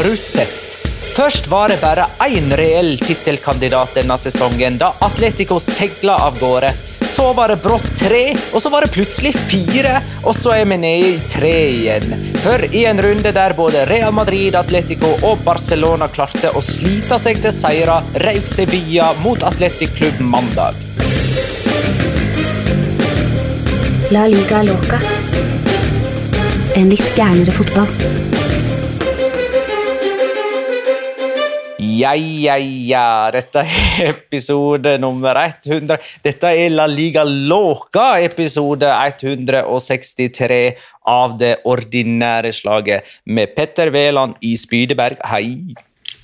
Har du sett? Først var det bare én reell tittelkandidat denne sesongen, da Atletico segla av gårde. Så var det brått tre, og så var det plutselig fire, og så er vi nede i tre igjen. For i en runde der både Real Madrid, Atletico og Barcelona klarte å slite seg til seire, røk Sevilla mot Atletic Klubb mandag. La liga loca. En litt gærnere fotball. Ja, ja, ja. Dette er episode nummer 100. Dette er La Liga Loca, episode 163 av det ordinære slaget med Petter Wæland i Spydeberg. Hei.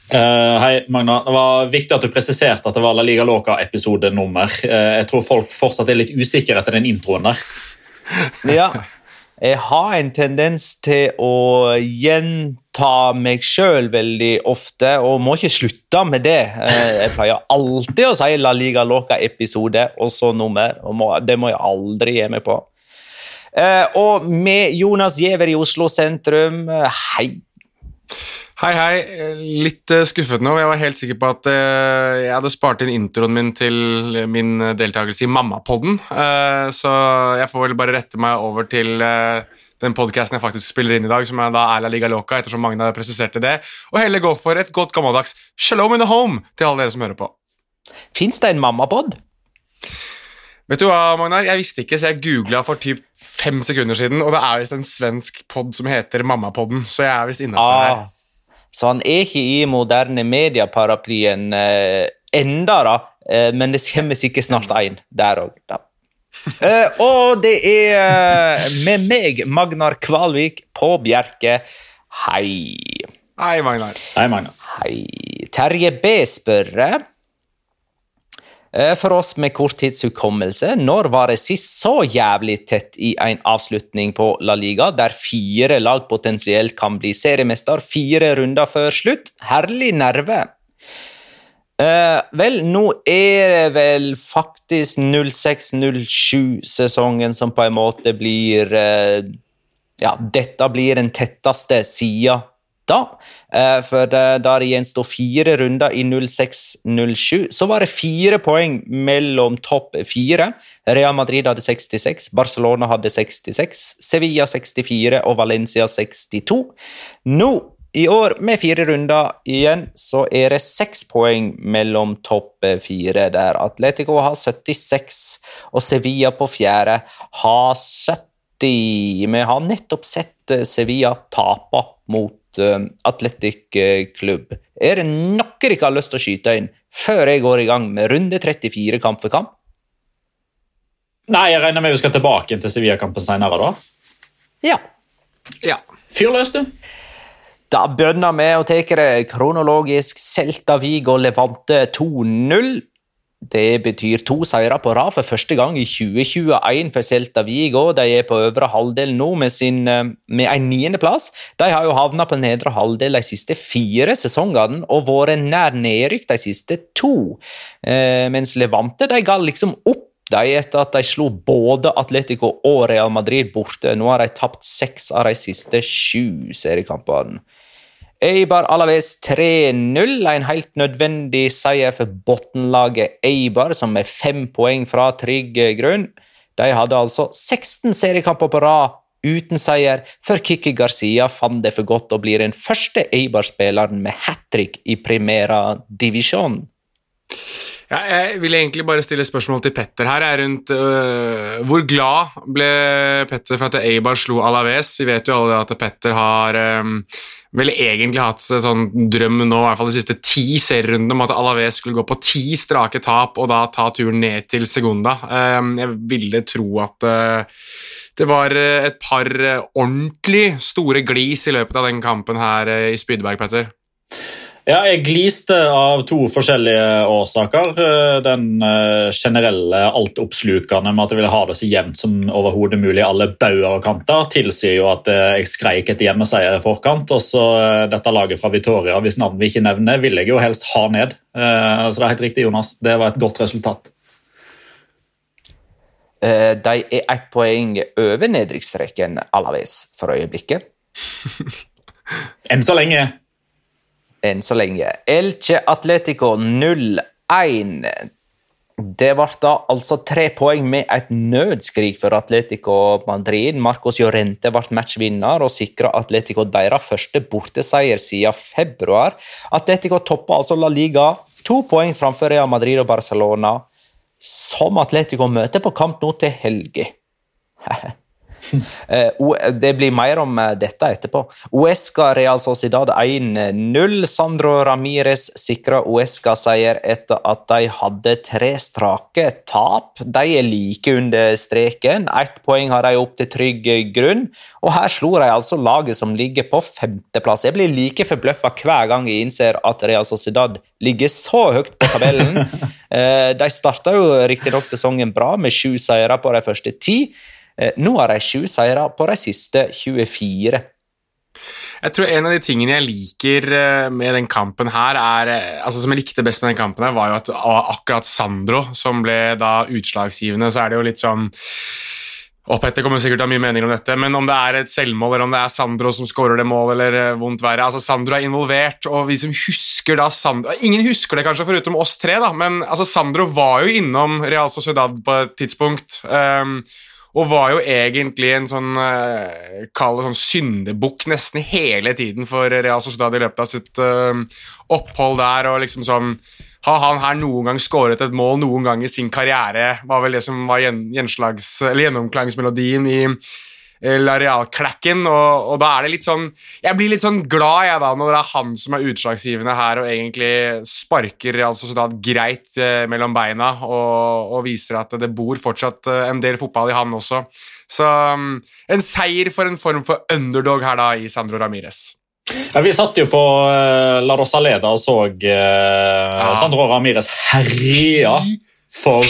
Uh, hei, Magna. Det var viktig at du presiserte at det var La Liga Loca-episodenummer. Uh, jeg tror folk fortsatt er litt usikre etter den introen der. Ja. Jeg har en tendens til å gjenta meg sjøl veldig ofte, og må ikke slutte med det. Eh, Jeg pleier alltid å si La Liga Loca-episode og så nummer. og Det må jeg aldri gi meg på. Eh, Og med Jonas Giæver i Oslo sentrum, eh, hei. Hei, hei. Litt skuffet nå. Jeg var helt sikker på at jeg hadde spart inn introen min til min deltakelse i Mammapodden, så jeg får vel bare rette meg over til den podcasten jeg faktisk spiller inn i dag, som er da er La Liga Loca, ettersom Magna presiserte det, og heller gå for et godt gammeldags shalom in the home til alle dere som hører på. Fins det en mammapod? Vet du hva, Magnar? Jeg visste ikke, så jeg googla for typ fem sekunder siden, og det er visst en svensk pod som heter Mammapodden, så jeg er visst innafor her. Ah, så han er ikke i moderne medieparaplyen eh, enda, da. Eh, men det kommer sikkert snart en der òg, Eh, og det er eh, med meg, Magnar Kvalvik, på Bjerke. Hei. Hei, Magnar. Hei, Magnar. Hei. Terje B spør eh, For oss med korttidshukommelse, når var det sist så jævlig tett i en avslutning på La Liga, der fire lag potensielt kan bli seriemester fire runder før slutt? Herlig nerve. Eh, vel, nå er det vel faktisk 06-07-sesongen som på en måte blir eh, Ja, dette blir den tetteste sida da. Eh, for eh, da det gjenstår fire runder i 06-07, så var det fire poeng mellom topp fire. Real Madrid hadde 66, Barcelona hadde 66, Sevilla 64 og Valencia 62. Nå I år, med fire runder igjen, så er det seks poeng mellom topp fire, der Atletico har 76 og Sevilla på fjerde har 70. Vi har nettopp sett eh, Sevilla tape mot uh, Atletic Klubb. Er det noe dere har lyst til å skyte inn før jeg går i gang med runde 34 kamp for kamp? Nei, jeg regner med vi skal tilbake til Sevilla-kampen senere, da. Ja. Ja. Fyr løs, du. Da begynner vi å ta det kronologisk. Celta Vigo Levante 2-0. Det betyr to seire på rad for første gang i 2021 for Celta Vigo. De er på øvre halvdel nå med, sin, med en niendeplass. De har jo havna på nedre halvdel de siste fire sesongene og vært nær nedrykk de siste to. Eh, mens Levante de ga liksom opp de etter at de slo både Atletico og Real Madrid borte. Nå har de tapt seks av de siste sju seriekampene. Eibar Alaves 3-0, en helt nødvendig seier for bunnlaget Eibar, som er fem poeng fra trygg grunn. De hadde altså 16 seriekamper på rad uten seier, før Kikki Garcia fant det for godt og blir den første Eibar-spilleren med hat trick i Primera Divisjon. Ja, jeg vil egentlig bare stille spørsmål til Petter her. Er rundt øh, Hvor glad ble Petter for at Eibar slo Alaves? Vi vet jo alle at Petter har øh, vel egentlig hatt sånn drøm nå, i hvert fall de siste ti serierundene om at Alaves skulle gå på ti strake tap og da ta turen ned til Segunda. Øh, jeg ville tro at det var et par ordentlig store glis i løpet av den kampen her i Spydberg, Petter. Ja, jeg gliste av to forskjellige årsaker. Den generelle altoppslukende med at jeg ville ha det så jevnt som overhodet mulig alle bauger og kanter, tilsier jo at jeg skreik etter hjemmeseier i forkant. Og så dette laget fra Vitoria, hvis navn vi ikke nevner, vil jeg jo helst ha ned. Så det er helt riktig, Jonas. Det var et godt resultat. De er ett poeng over nedrykksstreken Alaves for øyeblikket. Enn så lenge enn så lenge. Elche Atletico 0-1. Det ble da altså tre poeng med et nødskrik for Atletico Madrid. Marcos Llorente ble matchvinner og sikra Atletico deres første borteseier siden februar. Atletico toppa altså La Liga, to poeng framfor Real Madrid og Barcelona, som Atletico møter på kamp nå til helga. Det blir mer om dette etterpå. Uesca Real Sociedad 1-0. Sandro Ramires sikra Uesca seier etter at de hadde tre strake tap. De er like under streken. Ett poeng har de opp til trygg grunn. Og her slo de altså laget som ligger på femteplass. Jeg blir like forbløffa hver gang jeg innser at Real Sociedad ligger så høyt på tabellen. De starta jo riktignok sesongen bra, med sju seire på de første ti. Nå har de sju seire på de siste 24. Jeg tror En av de tingene jeg liker med den kampen her, er, altså som jeg likte best med den kampen, her, var jo at akkurat Sandro, som ble da utslagsgivende, så er det jo litt sånn og Petter kommer sikkert til å ha mye meninger om dette, men om det er et selvmål, eller om det er Sandro som skårer det målet, eller vondt verre altså Sandro er involvert, og vi som husker da Sandro Ingen husker det kanskje, foruten oss tre, da, men altså Sandro var jo innom Real Sociedad på et tidspunkt. Um, og var jo egentlig en sånn uh, kall det sånn syndebukk nesten hele tiden for Real Sociedad i løpet av sitt uh, opphold der. og liksom sånn Har han her noen gang skåret et mål noen gang i sin karriere? var vel det som var gjennomklangsmelodien i La Real-klakken, og, og, da er det litt sånn Jeg blir litt sånn glad jeg da når det er han som er utslagsgivende her og egentlig sparker Real Sociedad greit eh, mellom beina og, og, viser at det bor fortsatt eh, en del fotball i han også. Så um, en seier for en form for underdog her da i Sandro Ramires. Ja, vi satt jo på uh, La Rosaleda og så uh, ja. Sandro Ramires herja for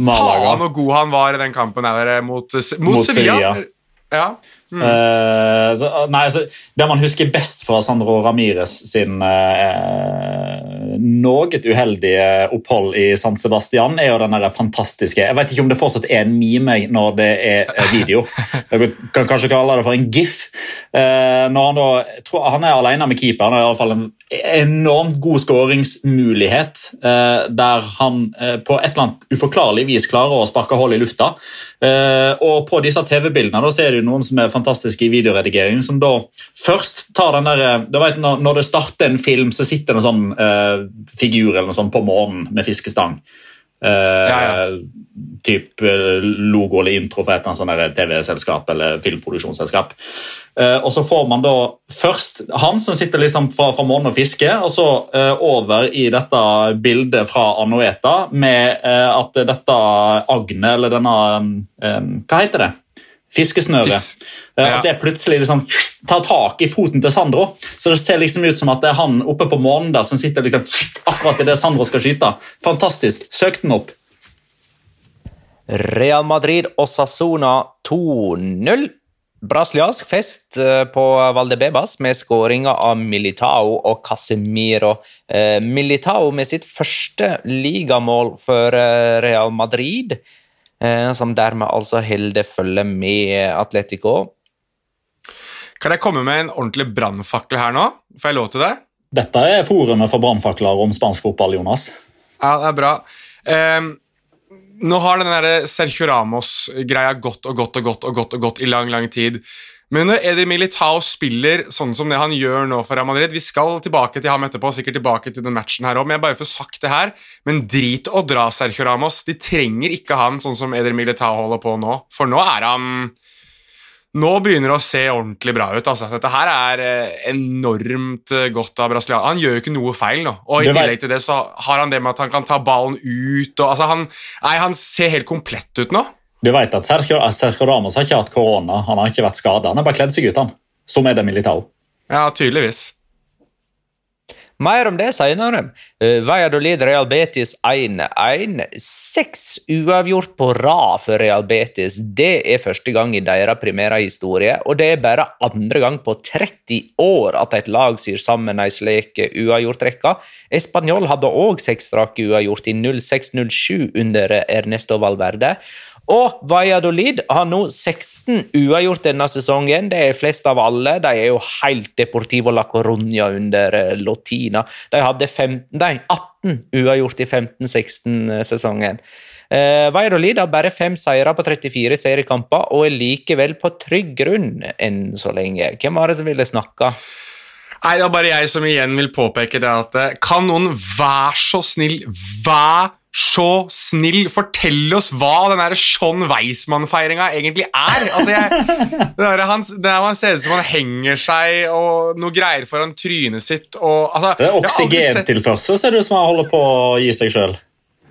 Malaga. Faen så god han var i den kampen her mot, mot, mot Sevilla. Sevilla. Ja. Mm. Uh, så, nei, så, det man husker best fra Sandro Ramires sin uh, noe uheldige opphold i San Sebastian, er jo den der fantastiske Jeg vet ikke om det fortsatt er en mime når det er eh, video. Jeg kan kanskje kalle det for en gif. Eh, når Han da, tror han er alene med keeper. Han alle fall en enormt god skåringsmulighet eh, der han eh, på et eller annet uforklarlig vis klarer å sparke hull i lufta. Eh, og På disse TV-bildene ser du noen som er fantastiske i videoredigering, som da først tar den der, du vet, når, det starter en film, så sitter det en sånn eh, figur eller noe sånt på månen med fiskestang. Eh, Ja, ja. Typ eh, logo eller intro for et eller annet TV-selskap eller filmproduksjonsselskap. Eh, og så får man da først han som sitter liksom fra, fra månen og fisker, og så eh, over i dette bildet fra Anoeta med eh, at dette agnet, eller denne eh, Hva heter det? Fiskesnøret. Fis- Eh, ja. At det plutselig liksom tar tak i foten til Sandro. Så det ser liksom ut som at det er han oppe på månen der som sitter liksom akkurat idet Sandro skal skyte. Fantastisk. Søk den opp. Real Madrid og Sassona 2-0. Brasiliansk fest eh, på Valdebebas med skåringer av Militao og Casemiro. Eh, Militao med sitt første ligamål for Real Madrid, som dermed altså holder følge med Atletico. Kan jeg komme med en ordentlig brannfakkel her nå? Får jeg lov til det? Dette er forumet for brannfakler om spansk fotball, Jonas. Ja, det er bra. Um, nå har den Sergio Ramos-greia gått og gått og gått og gått og gått i lang, lang tid. Men når Eddie Militao spiller sånn som det han gjør nå for Real Madrid Vi skal tilbake til ham etterpå, sikkert tilbake til den matchen her også, men jeg bare får sagt det her. Men drit å dra Sergio Ramos. De trenger ikke han sånn som Eddie Militao holder på nå. For nå er han Nå begynner det å se ordentlig bra ut. altså. Dette her er eh, enormt eh, godt av Brasilian, Han gjør jo ikke noe feil nå. Og i tillegg til det så har han det med at han kan ta ballen ut. og altså han, nei, han ser helt komplett ut nå. Du vet at Sergio, Sergio Ramos har ikke hatt korona, han har ikke vært skada. Han har bare kledd seg ut, han. Som er det Militao. Ja, tydeligvis. Mer om det senere. Uh, Valladolid Real Betis 1-1. Seks uavgjort på rad for Real Betis. Det er første gang i deres primære historie, og det er bare andre gang på 30 år at et lag syr sammen ei slik uavgjortrekke. Español hadde òg seks strake uavgjort i 06-07 under Ernesto Valverde. Og Valladolid har nå 16 uavgjort denne sesongen. Det er flest av alle. De er jo helt Deportivo la Coruña under eh, Lotina. De hadde 15, nei, 18 uavgjort i 15-16-sesongen. Eh, Valladolid har bare fem seire på 34 seriekamper og er likevel på trygg grunn enn så lenge. Hvem var det som ville snakke? Nei, Det er bare jeg som igjen vil påpeke det at eh, Kan noen være så snill, vær så snill, fortell oss hva den der Sean Weismann-feiringa egentlig er? Altså, jeg, det der, han, det der man ser ut som han henger seg og noe greier foran trynet sitt og altså, Det er oksygentilførsel, ser det ut som han holder på å gi seg sjøl.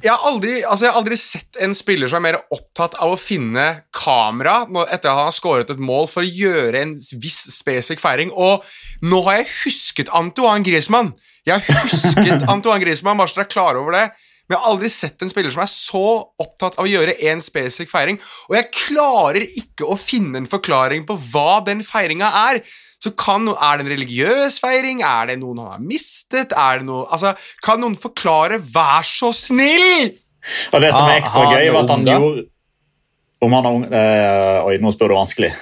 jeg har, aldri, altså jeg har aldri sett en spiller som er mer opptatt av å finne kamera etter at han har skåret et mål for å gjøre en viss spesifikk feiring. Og nå har jeg husket Antoine Griezmann. Jeg har husket Antoine Griezmann, bare så dere er klar over det. Men jeg har aldri sett en spiller som er så opptatt av å gjøre en spesifikk feiring. Og jeg klarer ikke å finne en forklaring på hva den feiringa er. Så kan Er det en religiøs feiring? Er det noen han har mistet? Er det noe, altså, kan noen forklare? Vær så snill! Og det som Ah, er ekstra ah, gøy, var at han gjorde Om han har ung... Eh, oi, nå spør du vanskelig.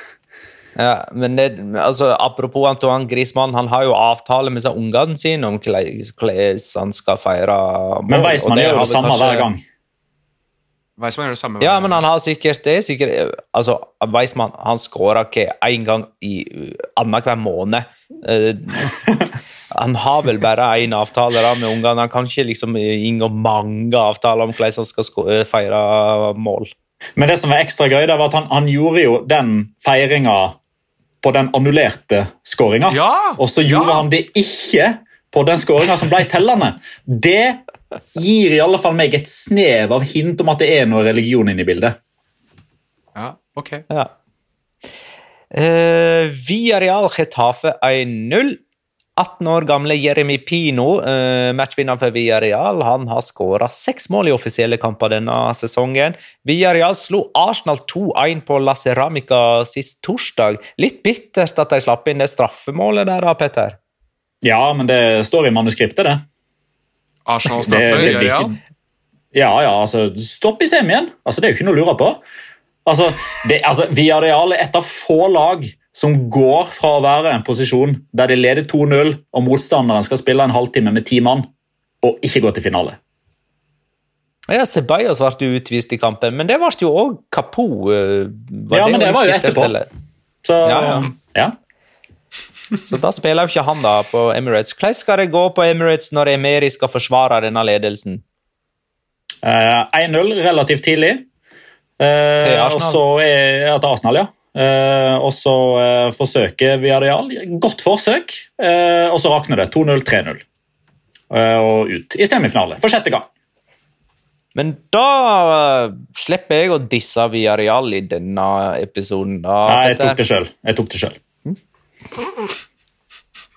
Ja, men det, altså, Apropos Antoine Griezmann, han har jo avtale med seg ungene sine om hvordan han skal feire mål. Men Weissmann gjør det samme kanskje- hver gang. Weissmann gjør det samme. Ja, men han har sikkert det. er Sikkert, altså, Weissmann han skårer ikke én gang i annenhver måned. Eh, han har vel bare én avtale da med ungene. Han kan ikke liksom inngå mange avtaler om hvordan han skal eh, feire mål. Men det som var ekstra gøy, det var at han, han gjorde jo den feiringa på den annullerte skåringa. Ja, og så gjorde ja. han det ikke på den skåringa som ble tellende. Det gir i alle fall meg et snev av hint om at det er noe religion inne i bildet. Ja, ok. Ja. Uh, Villarreal Getafe 1-0. 18 år gamle Jeremy Pino, uh, matchvinner for Villarreal, han har skåra seks mål i offisielle kamper denne sesongen. Villarreal slo Arsenal 2-1 på La Ceramica sist torsdag. Litt bittert at de slapp inn det straffemålet der, da, Petter. Ja, men det står i manuskriptet, det. Arsenal straffer, Villarreal. ikke- Ja, ja, altså, stopp i semien. Altså, det er jo ikke noe å lure på. Altså, det, altså, Villarreal er et av få lag som går fra å være en posisjon der de leder 2-0, og motstanderen skal spille en halvtime med ti mann, og ikke gå til finale. Ja, Sebajos ble utvist i kampen, men det ble jo òg Kapo. eh, Ja, men det var jo etterpå. Så, Ja, ja. ja. Så da spiller jo ikke han da på Emirates. Hvordan skal det gå på Emirates når Emeri skal forsvare denne ledelsen? Uh, 1-0 relativt tidlig. Uh, Til Arsenal. og så er, ja, til Arsenal, ja. Eh, og så eh, forsøker Viareal. Godt forsøk, eh, og så rakner det. 2-0, 3-0. Eh, og ut i semifinale for sjette gang. Men da slipper jeg å disse Viareal i denne episoden. Da, Nei, jeg tok det sjøl. Jeg tok det selv.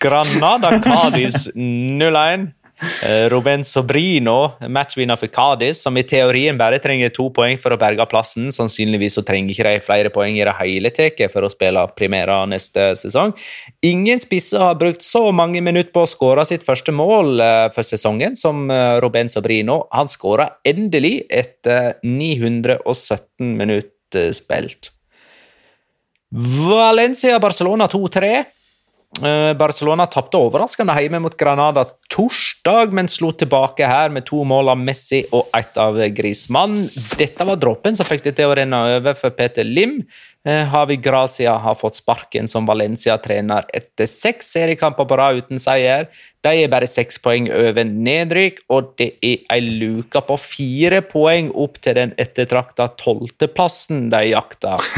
Granada Cádiz 0-1. Eh, Ruben Sobrino, matchvinner for Cádiz, som i teorien bare trenger to poeng for å berge plassen. Sannsynligvis så trenger ikke de flere poeng i det hele tatt for å spille primæra neste sesong. Ingen spisser har brukt så mange minutter på å skåre sitt første mål eh, for sesongen som eh, Ruben Sobrino. Han skåra endelig etter 917 minutter spilt. Valencia-Barcelona 2-3. Eh, Barcelona tapte overraskende hjemme mot Granada torsdag, men slo tilbake her med to mål av Messi og ett av Grismann. Dette var dråpen som fikk det til å renne over for Peter Lim. Eh, Havi Gracia har fått sparken som Valencia-trener etter seks seriekamper på rad uten seier. De er bare seks poeng over nedrykk, og det er ei luke på fire poeng opp til den ettertrakta tolvteplassen de jakter.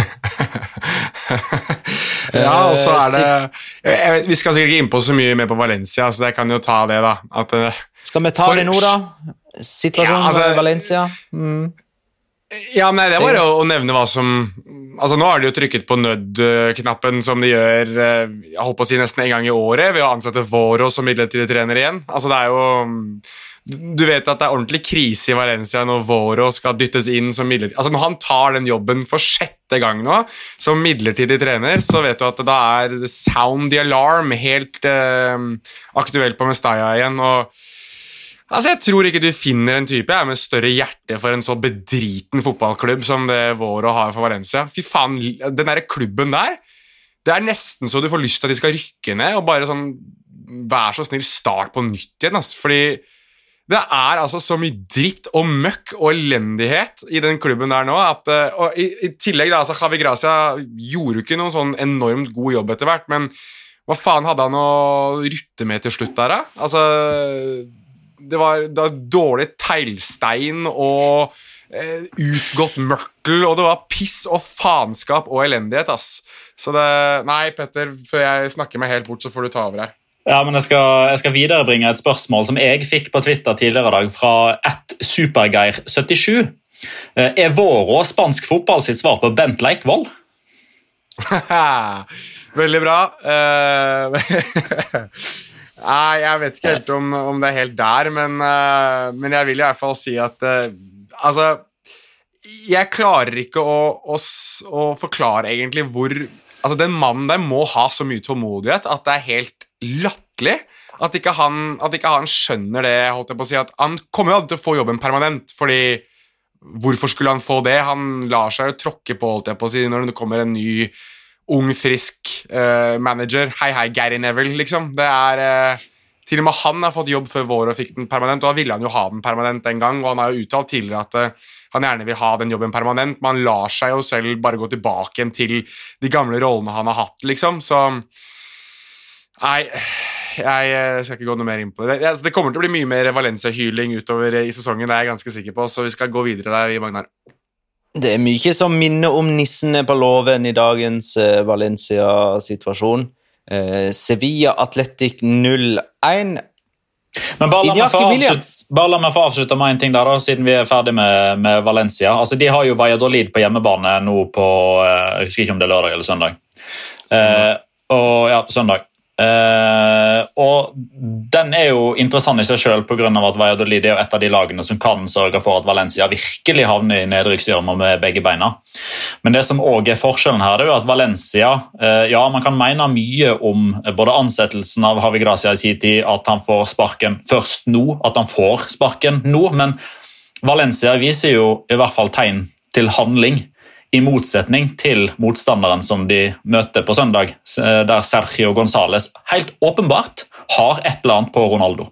Ja, og så er det jeg vet, Vi skal sikkert ikke innpå så mye mer på Valencia, så jeg kan jo ta det, da. At, eh, Skal vi ta For- det nå, da? Situasjonen Ja, altså- i Valencia? Mm. Ja, nei, Det bare å, å nevne hva som Altså Nå har de jo trykket på nødknappen som de gjør eh, jeg holdt på å si nesten en gang i året ved å ansette Voro som midlertidig trener igjen. Altså det er jo Du vet at det er ordentlig krise i Valencia når Voro skal dyttes inn som midlertidig Altså Når han tar den jobben for sjette gang nå som midlertidig trener, så vet du at da er sound the alarm helt eh, aktuelt på Mestalla igjen. og Altså, Jeg tror ikke du finner en type jeg, med større hjerte for en så bedriten fotballklubb som det Våro har for Valencia. Fy faen, Den der klubben der Det er nesten så du får lyst til at de skal rykke ned og bare sånn Vær så snill, start på nytt igjen. ass. Fordi det er altså så mye dritt og møkk og elendighet i den klubben der nå. At, eh, og i, I tillegg, da, altså Javi Gracia gjorde jo ikke noen sånn enormt god jobb etter hvert, men hva faen hadde han å rutte med til slutt der, da? Altså det var, det var dårlig teglstein og eh, utgått mørtel, og det var piss og faenskap og elendighet, ass. Så det Nei, Petter, før jeg snakker meg helt bort, så får du ta over her. Ja, men jeg skal, jeg skal viderebringe et spørsmål som jeg fikk på Twitter tidligere i dag, fra at supergeir77. Eh, Er Vårå spansk fotball sitt svar på Bent Leikvoll? Veldig bra. Eh, Nei, jeg vet ikke helt om, om det er helt der, men, eh, men jeg vil i hvert fall si at Altså, jeg klarer ikke å, å, å forklare egentlig hvor Altså, Den mannen der må ha så mye tålmodighet at det er helt latterlig. At ikke han, at ikke han skjønner det. holdt jeg på å si, at Han kommer jo aldri til å få jobben permanent, fordi Hvorfor skulle han få det? Han lar seg jo tråkke på holdt jeg på å si, når det kommer en ny ung, frisk uh, manager. Hei, hei, Gary Neville, liksom. Det er eh, Til og med han har fått jobb før vår og fikk den permanent, og da ville han jo ha den permanent den gang, og han har jo uttalt tidligere at uh, han gjerne vil ha den jobben permanent, men han lar seg jo selv bare gå tilbake igjen til de gamle rollene han har hatt, liksom, så Nei, jeg eh, skal ikke gå noe mer inn på det. Det, altså, kommer til å bli mye mer Valencia-hyling utover eh, i sesongen, det er jeg ganske sikker på, så vi skal gå videre der, Magnar. Det er mye som minner om nissene på låven i dagens Valencia-situasjon. Eh, Sevilla Athletic 0-1. Men bare la, avslutte, bare la meg få avslutte med en ting der, da, siden vi er ferdig med, med Valencia. Altså, de har jo Valladolid på hjemmebane nå på eh, Jeg husker ikke om det er lørdag eller søndag. Eh, og, ja, søndag. Eh, og Den er jo interessant i seg selv pga. at Valladolid er et av de lagene som kan sørge for at Valencia virkelig havner i nedrykksgjørma med begge beina. Men det som også er forskjellen her, det er jo at Valencia uh, Ja, man kan mene mye om både ansettelsen av Havi Gracia i sin tid, at han får sparken først nå, at han får sparken nå, men Valencia viser jo i hvert fall tegn til handling i motsetning til motstanderen som de møter på søndag, der Sergio Gonzales helt åpenbart har et eller annet på Ronaldo.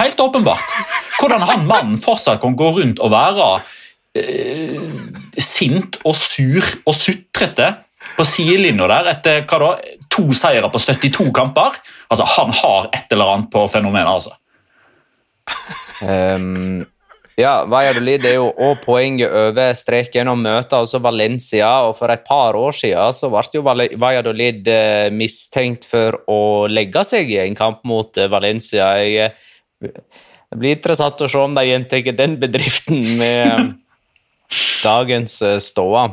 Helt åpenbart! Hvordan han mannen fortsatt kan gå rundt og være eh, sint og sur og sutrete på sidelinja der etter hva da, to seire på 72 kamper. Altså, Han har et eller annet på fenomenet, altså. Um, ja, Valladolid er jo òg poenget over streken og møter altså Valencia. og For et par år siden så ble jo Valladolid eh, mistenkt for å legge seg i en kamp mot eh, Valencia. Jeg, eh, det blir interessant å se om de gjentar den bedriften med dagens ståa.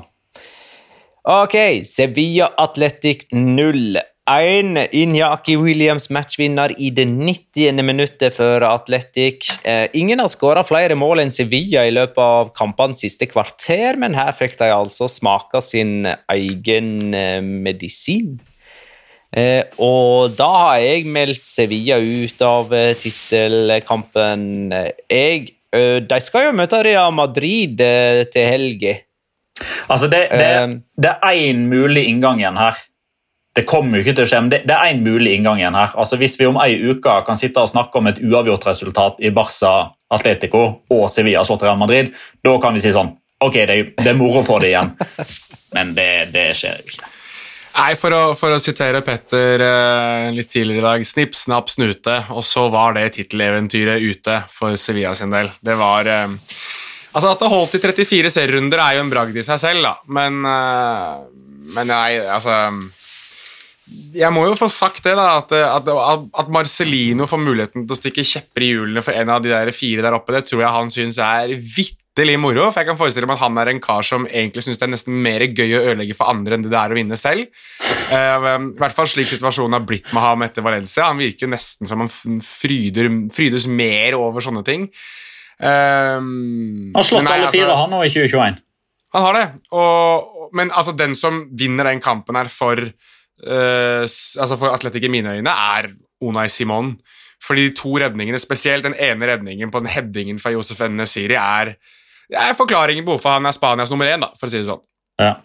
Ok, Sevilla Athletic 0. 1. Inyaki Williams matchvinner i det 90. minuttet for Atletic. Eh, ingen har skåra flere mål enn Sevilla i løpet av kampene siste kvarter, men her fikk de altså smake sin egen eh, medisin. Eh, og da har jeg meldt Sevilla ut av tittelkampen. De skal jo møte Real Madrid til helga. Altså, det, det, det er én mulig inngang igjen her. Det kommer jo ikke til å skje, men det, det er en mulig inngang igjen her. Altså Hvis vi om ei uke kan sitte og snakke om et uavgjort resultat i Barca, Atletico og Sevilla slått Real Madrid, da kan vi si sånn Ok, det, det er moro for det igjen, men det, det skjer jo ikke. Nei, for å, for å, sitere Petter uh, litt tidligere i dag. Snipp, snapp, snute, og så var det titteleventyret ute for Sevilla sin del. Det var uh, Altså, At det holdt i 34 serierunder, er jo en bragd i seg selv, da, men uh, Men nei, altså jeg må jo få sagt det, da, at, at, at, Marcelino får muligheten til å stikke kjepper i hjulene for en av de der fire der oppe, det tror jeg han syns er vitterlig moro. For jeg kan forestille meg at han er en kar som egentlig syns det er nesten mer gøy å ødelegge for andre enn det det er å vinne selv. Uh, I hvert fall slik situasjonen har blitt med ham etter Valencia. Han virker jo nesten som han fryder, frydes mer over sånne ting. Uh, han har slått alle fire, altså, han nå i 2021. Han har det, og, men altså, den som vinner den kampen her for uh, altså for Atletic i mine øyne, er Unai Simon. Fordi de to redningene, spesielt den ene redningen på den headingen fra Josef Nesiri, er, er forklaringen på hvorfor han er Spanias nummer én, da, for å si det sånn. Ja.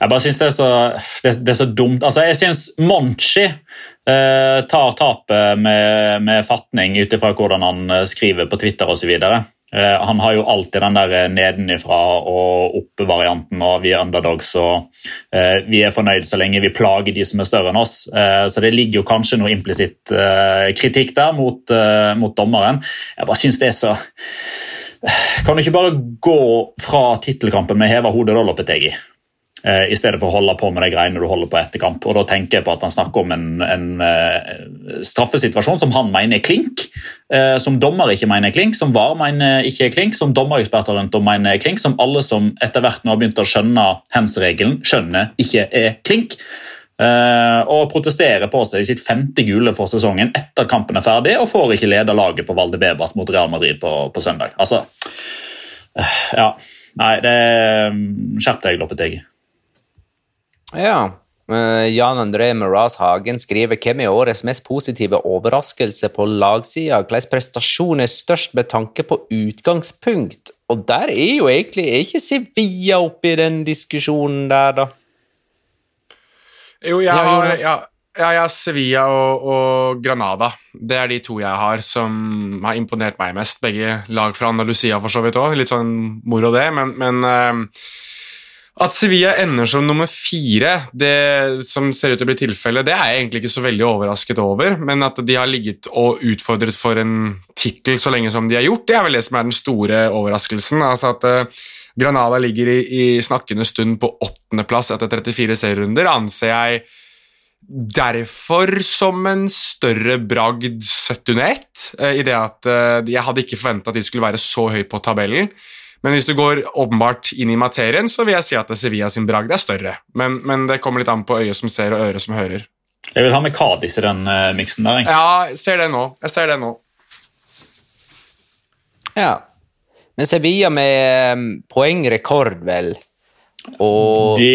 Jeg bare syns det, det, det, er så dumt. Altså, jeg syns Monchi eh, tar tapet med, med fatning ut ifra hvordan han eh, skriver på Twitter osv. Eh, han har jo alltid den der eh, nedenifra og opp-varianten, og vi er underdogs og uh, vi er fornøyd så lenge vi plager de som er større enn oss. Så det ligger jo kanskje noe implisitt kritikk der mot, mot, dommeren. Jeg bare syns det er så Kan du ikke bare gå fra tittelkampen med heva hodet da, Loppetegi? I stedet for å holde på med de greiene du holder på etter kamp. Og Da tenker jeg på at han snakker om en, en straffesituasjon som han mener er klink, Eh, som dommer ikke mener er klink, som VAR mener ikke er klink, som dommereksperter rundt om mener er klink, som alle som etter hvert nå har begynt å skjønne hands-regelen, skjønner ikke er klink. Eh, og protesterer på seg i sitt femte gule for sesongen etter at kampen er ferdig, og får ikke lede laget på Valdebebas mot Real Madrid på, på søndag. Altså, eh, ja Nei, det Skjerp deg, Loppetegi. Ja, Eh, Jan André Meraz Hagen skriver hvem er årets mest positive overraskelse på lagsida? Hvilken prestasjon er størst med tanke på utgangspunkt? Og der er jo egentlig er ikke Sevilla oppe i den diskusjonen der, da. Jo, jeg har, ja, jeg har Sevilla og, og, Granada. Det er de to jeg har som har imponert meg mest. Begge lag fra Andalusia, for så vidt òg. Litt sånn moro, det, men, men uh, at Sevilla ender som nummer fire, det som ser ut til å bli tilfellet, det er jeg egentlig ikke så veldig overrasket over. Men at de har ligget og utfordret for en tittel så lenge som de har gjort, det er vel det som er den store overraskelsen. Altså at uh, Granada ligger i, i, snakkende stund på åttendeplass etter 34 serierunder, anser jeg derfor som en større bragd sett under ett. Uh, I det at uh, jeg hadde ikke forventa at de skulle være så høyt på tabellen. Men hvis du går åpenbart inn i materien, så vil jeg si at Sevilla sin bragd er større. Men, men det kommer litt an på øyet som ser og øret som hører. Jeg vil ha med Kadis i den uh, miksen der. Jeg. Ja, jeg ser det nå. Jeg ser det nå. Ja. Men Sevilla med um, poengrekord, vel. Og De,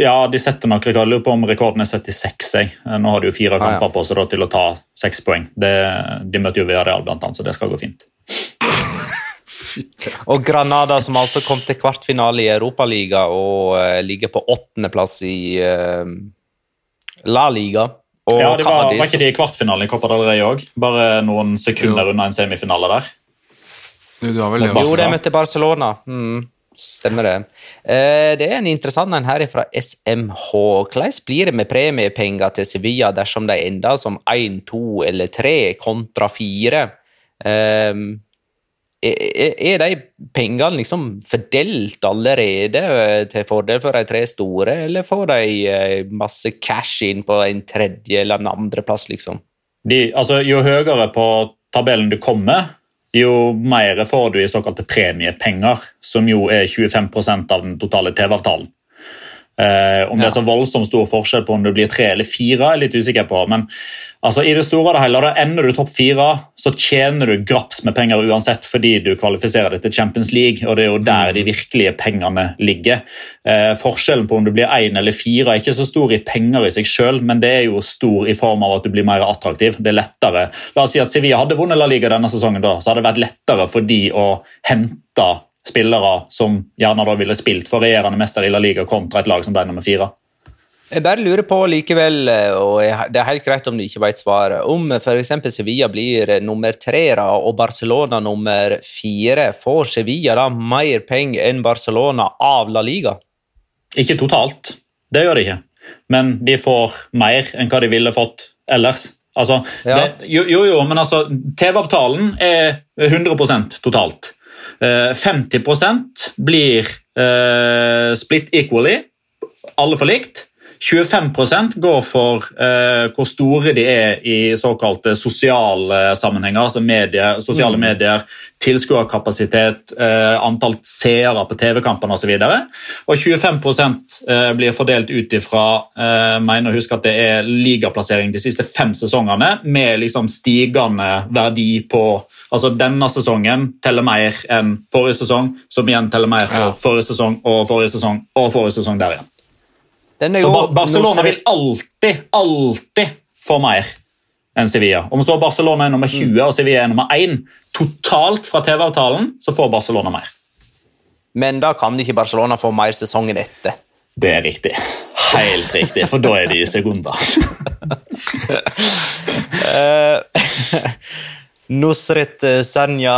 ja, de setter nok rekord. Lurer på om rekorden er 76. Jeg. Nå har de jo fire Ah, ja. kamper på seg til å ta seks poeng. Det, de møter jo Villarreal, blant annet, så det skal gå fint. Og Granada, som altså kom til kvartfinale i Europaliga og uh, ligger på åttendeplass i uh, La Liga. Og ja, det var, var ikke de i kvartfinalen i Copa del Rey òg? Bare noen sekunder unna en semifinale der. Du, du har vel det Jo, de møtte Barcelona. Mm, stemmer det. Eh, det er en interessant en her fra SMH. Hvordan blir det med premiepenger til Sevilla dersom de ender som 1, 2 eller 3 kontra 4? Eh, er de pengene liksom fordelt allerede eh, til fordel for de tre store, eller får de eh, masse cash inn på en tredje eller en andreplass, liksom? De, altså, jo høyere på tabellen du kommer, jo mer får du i såkalte premiepenger, som jo er 25% av den totale TV-avtalen. Eh, om det er så voldsomt stor forskjell på om du blir tre eller fire, er jeg litt usikker på. Men altså, i det store og det hele, da ender du topp fire, så tjener du graps med penger uansett fordi du kvalifiserer deg til Champions League, og det er jo der de virkelige pengene ligger. Eh, forskjellen på om du blir én eller fire er ikke så stor i penger i seg sjøl, men det er jo stor i form av at du blir mer attraktiv. Det er lettere. La oss si at Sevilla hadde vunnet La Liga denne sesongen, da, så hadde det vært lettere for de å hente spillere som gjerne da ville spilt for regjerende mester i La Liga kontra et lag som ble nummer fire. Jeg bare lurer på likevel, og det er helt greit om du ikke vet svaret, om f.eks. Sevilla blir nummer tre og Barcelona nummer fire, får Sevilla da mer penger enn Barcelona av La Liga? Ikke totalt, det gjør de ikke. Men de får mer enn hva de ville fått ellers. Altså, Ja. det, jo, jo, jo, men altså, TV-avtalen er 100% totalt. Eh, 50 blir eh, split equally, alle får likt. 25% går for eh, hvor store de er i såkalte sosiale sammenhenger, altså medier, sosiale medier, tilskuerkapasitet, eh, antall seere på TV-kampene osv. Og 25 eh, blir fordelt ut ifra eh, mener å huske at det er ligaplassering de siste fem sesongene, med liksom stigende verdi på Altså Denne sesongen teller mer enn forrige sesong, som igjen teller mer for forrige sesong og forrige sesong og forrige sesong der igjen. Så Bar Barcelona vil alltid, alltid få mer enn Sevilla. Om så Barcelona er nummer 20 og Sevilla er nummer 1, totalt fra TV-avtalen, så får Barcelona mer. Men da kan ikke Barcelona få mer sesongen etter. Det er riktig. Helt riktig, for da er de i sekunder. Nusret eh, Sanja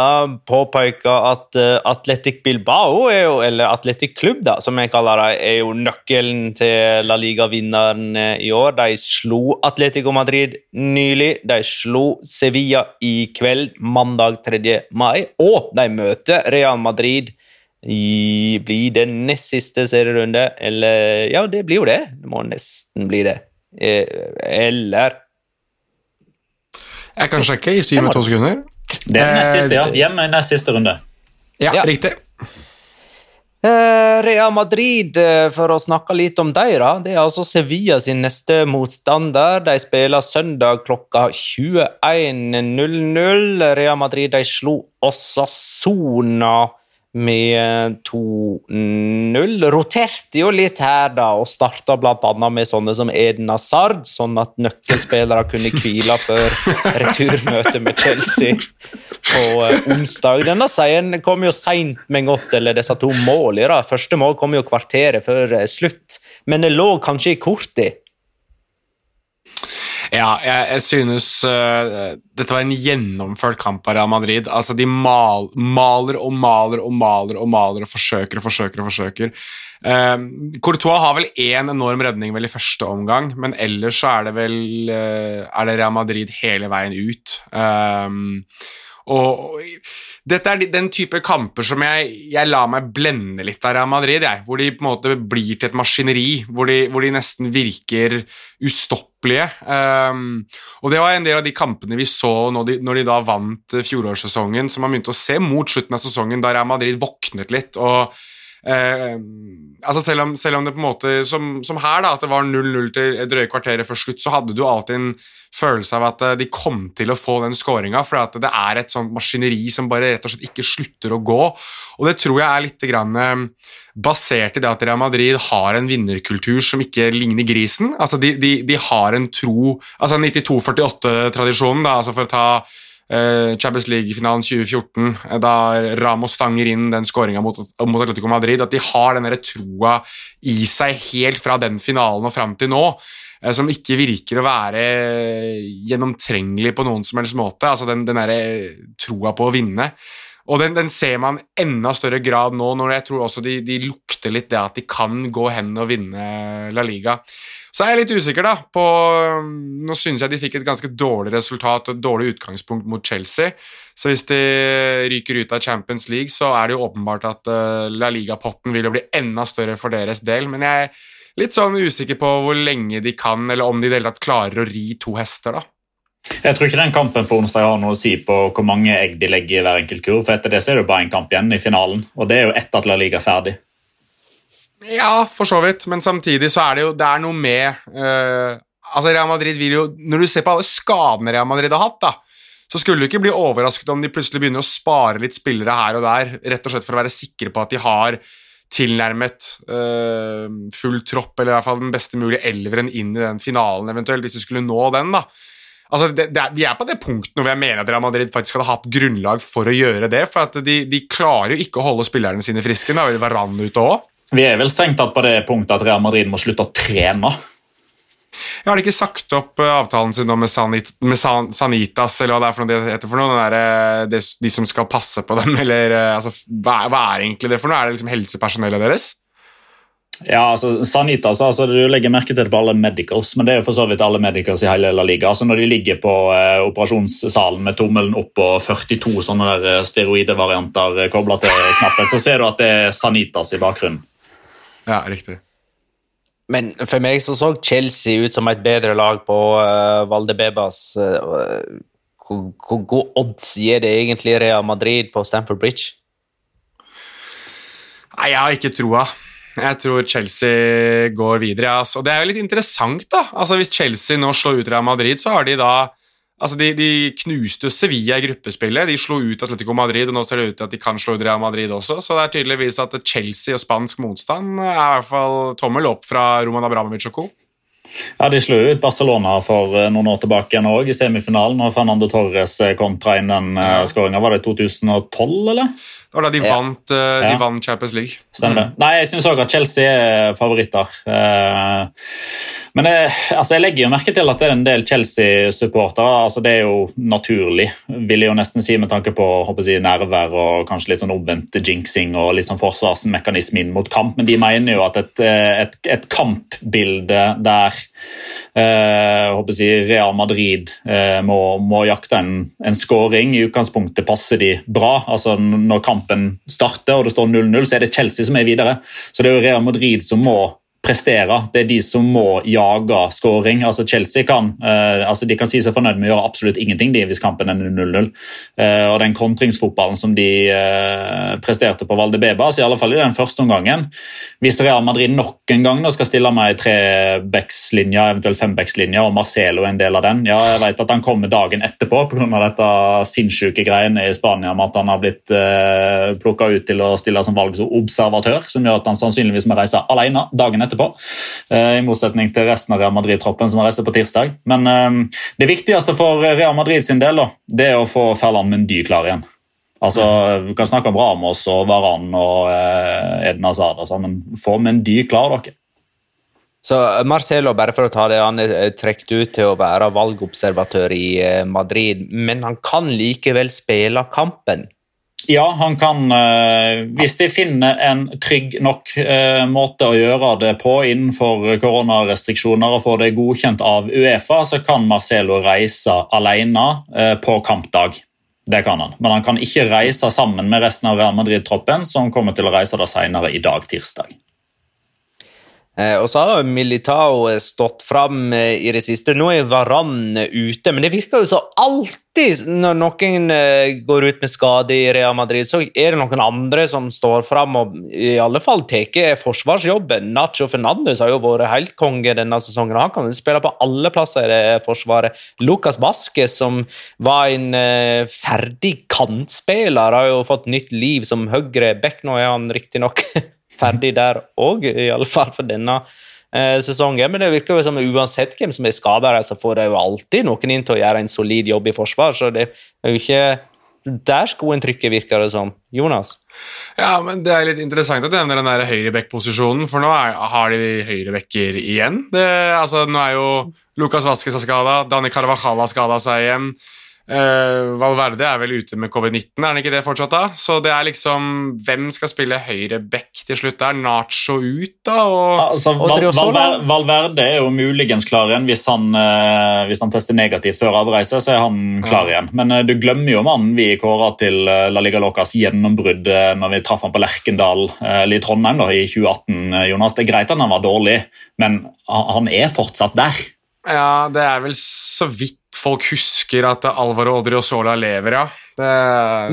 påpeker at eh, Atletic Bilbao, jo, eller Atletic Klubb, da, som jeg kaller det, er jo nøkkelen til La Liga-vinneren eh, i år. De slo Atletico Madrid nylig. De slo Sevilla i kveld, mandag 3. mai. Og de møter Real Madrid i Blir det nest siste serierunde? Eller Ja, det blir jo det. Det må nesten bli det. Eller Jeg kan sjekke i styr med to sekunder. Det er nest siste, ja. Eh, Hjemme i nest siste runde. Ja, Ja. riktig. Eh, Real Madrid, eh, for å snakke litt om dem, da. Det er altså Sevilla sin neste motstander. De spiller søndag klokka 21.00. Real Madrid de slo Osasona med 2-0. Roterte jo litt her, da, og starta bl.a. med sånne som Eden Hazard, sånn at nøkkelspillere kunne hvile før returmøtet med Chelsea på eh, onsdag. Denne seieren kom jo seint, men godt, eller disse to målene. Første mål kom jo kvarteret før eh, slutt, men det lå kanskje i kortet. Ja, jeg, jeg synes uh, dette var en gjennomført kamp av Real Madrid. Altså, De mal, maler og maler og maler og maler og forsøker og forsøker. og forsøker. Uh, Courtois har vel én enorm redning vel i første omgang, men ellers så er det vel uh, er det Real Madrid hele veien ut. Um, og dette er den type kamper som jeg, jeg lar meg blende litt av Real Madrid, jeg, hvor de på en måte blir til et maskineri, hvor de, hvor de nesten virker ustoppelige. Um, og det var en del av de kampene vi så når de, når de da vant fjorårssesongen, som man begynte å se mot slutten av sesongen, da Real Madrid våknet litt. og Eh, altså selv om, selv om det på en måte Som, som her, da, at det var 0-0 til drøye kvarteret før slutt, så hadde du alltid en følelse av at eh, de kom til å få den skåringa, for det er et sånt maskineri som bare rett og slett ikke slutter å gå. Og det tror jeg er litt grann, eh, basert i det at Real Madrid har en vinnerkultur som ikke ligner grisen. Altså de, de, de har en tro Altså 92-48-tradisjonen, da, altså for å ta Champions League-finalen 2014, uh, da Ramos stanger inn den skåringa mot, mot, Atletico Madrid, at de har den troa i seg helt fra den finalen og fram til nå, uh, som ikke virker å være gjennomtrengelig på noen som helst måte. altså Den, den troa på å vinne. Og den, den, ser man enda større grad nå, når jeg tror også de, de lukter litt det at de kan gå hen og vinne La Liga. Så er jeg litt usikker, da. på Nå synes jeg de fikk et ganske dårlig resultat og et dårlig utgangspunkt mot Chelsea. Så hvis de ryker ut av Champions League, så er det jo åpenbart at uh, La Liga-potten vil jo bli enda større for deres del. Men jeg er litt sånn usikker på hvor lenge de kan, eller om de i det hele tatt klarer å ri to hester, da. Jeg tror ikke den kampen på onsdag har noe å si på hvor mange egg de legger i hver enkelt kurv. for Etter det så er det bare en kamp igjen i finalen, og det er jo etter at La Liga er ferdig. Ja, for så vidt, men samtidig så er det jo det er noe med uh, altså Real Madrid vil jo, Når du ser på alle skadene Real Madrid har hatt, da, så skulle du ikke bli overrasket om de plutselig begynner å spare litt spillere her og der, rett og slett for å være sikre på at de har tilnærmet uh, full tropp, eller i hvert fall den beste mulige elveren inn i den finalen, eventuelt, hvis du skulle nå den. da. Altså, det, det, Vi er på det punktet hvor jeg mener at Real Madrid faktisk hadde hatt grunnlag for å gjøre det. For at de, de klarer jo ikke å holde spillerne sine friske. Da var Varan ute òg. Vi er vel strengt tatt på det punktet at Real Madrid må slutte å trene. Jeg har ikke sagt opp eh, avtalen sin med, Sanit, med San, Sanitas, eller hva det er for noe det heter for noe? Der, eh, de, de, som skal passe på dem, eller eh, altså, hva, hva, er egentlig det for noe? Er det liksom helsepersonellet deres? Ja, altså Sanitas, altså, Du legger merke til det på alle medicals, men det er jo for så vidt alle medicals i hele La Liga. Altså Når de ligger på eh, operasjonssalen med tommelen opp og 42 sånne der steroidevarianter kobla til knappen, så ser du at det er Sanitas i bakgrunnen. Ja, riktig. Men for meg så så Chelsea ut som et bedre lag på uh, Valdebebas. Uh, hvor, gode god odds gir det egentlig Real Madrid på Stamford Bridge? Nei, jeg har ikke troa. Jeg tror Chelsea går videre. Altså. Og det er jo litt interessant, da. Altså, Hvis Chelsea nå slår ut Real Madrid, så har de da Altså, de, de, knuste Sevilla i gruppespillet. De slo ut Atletico Madrid, og nå ser det ut til at de kan slå ut Real Madrid også. Så det er tydeligvis at Chelsea og spansk motstand er i hvert fall tommel opp fra Roman Abramovic og co. Ja, De slo ut Barcelona for eh, noen år tilbake igjen også, i semifinalen. og Fernando Torres eh, kontra inn den eh, skåringa. Var det 2012, eller? Det var da de, ja. vant, de ja. vant Champions League. Stemmer det. Mm. Nei, Jeg syns òg at Chelsea er favoritter. Uh, men jeg, altså jeg legger jo merke til at det er en del Chelsea-supportere. altså Det er jo naturlig, vil jeg jo nesten si, med tanke på håper jeg, nerver og kanskje litt sånn omvendt jinxing og litt sånn forsvarsmekanisme inn mot kamp. Men de mener jo at et, et, et kampbilde der eh, jeg, Real Madrid eh, må, må, jakte en, en scoring, i utgangspunktet passer de bra. altså Når kampen starter og det står 0-0, så er det Chelsea som er videre. Så det er jo Real Madrid som må prestere. Det er de som må jage skåring. Altså Chelsea kan, eh, altså de kan si seg fornøyd med å gjøre absolutt ingenting de, hvis kampen er 0-0. Eh, og Den kontringsfotballen som de eh, presterte på Valdebebas, i alle fall i den første omgangen Hvis Real Madrid nok en gang skal stille med ei trebackslinje, eventuelt fembackslinje, og Marcelo er en del av den Ja, jeg vet at han kommer dagen etterpå pga. dette sinnssyke greiene i Spania med at han har blitt eh, plukka ut til å stille som valgsobservatør, som gjør at han sannsynligvis må reise alene dagen etterpå etterpå. Eh, I motsetning til resten av Real Madrid-troppen som reiser på tirsdag. Men eh, det viktigste for Real Madrid sin del da, det er å få Ferland Mundy klar igjen. Altså, Vi kan snakke om Ramos og Varan og Edna Eden Hazard, altså, men få Mundy klar, dere. Så Marcelo, bare for å ta det, han er trukket ut til å være valgobservatør i Madrid, men han kan likevel spille kampen. Ja, han kan eh, Hvis de finner en trygg nok eh, måte å gjøre det på innenfor koronarestriksjoner og får det godkjent av Uefa, så kan Marcelo reise alene eh, på kampdag. Det kan han. Men han kan ikke reise sammen med resten av Real Madrid-troppen, som kommer til å reise da senere i dag, tirsdag. Eh, og så har Militao stått fram eh, i det siste. Nå er Varan ute, men det virker jo så alltid når noen eh, går ut med skade i Real Madrid, så er det noen andre som står fram og i alle fall tar forsvarsjobben. Nacho Fernandes har jo vært helt konge denne sesongen. Han kan spille på alle plasser i det forsvaret. Lucas Vasques, som var en ferdig kantspiller, har jo fått nytt liv som høyre back. Nå er han riktignok ferdig der òg, iallfall for denne eh, sesongen. Men det virker jo som uansett hvem som er skada, så får det jo alltid noen inn til å gjøre en solid jobb i forsvar. Så det er jo ikke der skoen trykker, virker det som. Jonas? Ja, men Det er litt interessant at du nevner den der høyreback-posisjonen, for nå er, har de høyrebacker igjen. Det, altså, nå er jo Lucas Vasques skada, Dani Carvajal har skada seg igjen. Uh, Valverde er vel ute med covid-19, er han ikke det fortsatt? da? Så det er liksom Hvem skal spille høyre back til slutt? Er Nacho ut, da? Og, altså, Val Valver Valverde er jo muligens klar igjen. Hvis han, uh, hvis han tester negativt før avreise, så er han klar ja. igjen. Men uh, du glemmer jo mannen vi kåra til La Liga Locas gjennombrudd når vi traff han på Lerkendal i Trondheim da, i 2018. Jonas. Det er greit at han var dårlig, men han er fortsatt der. Ja, det er vel så vidt folk husker at Alvaro Odriozola lever, ja. Det...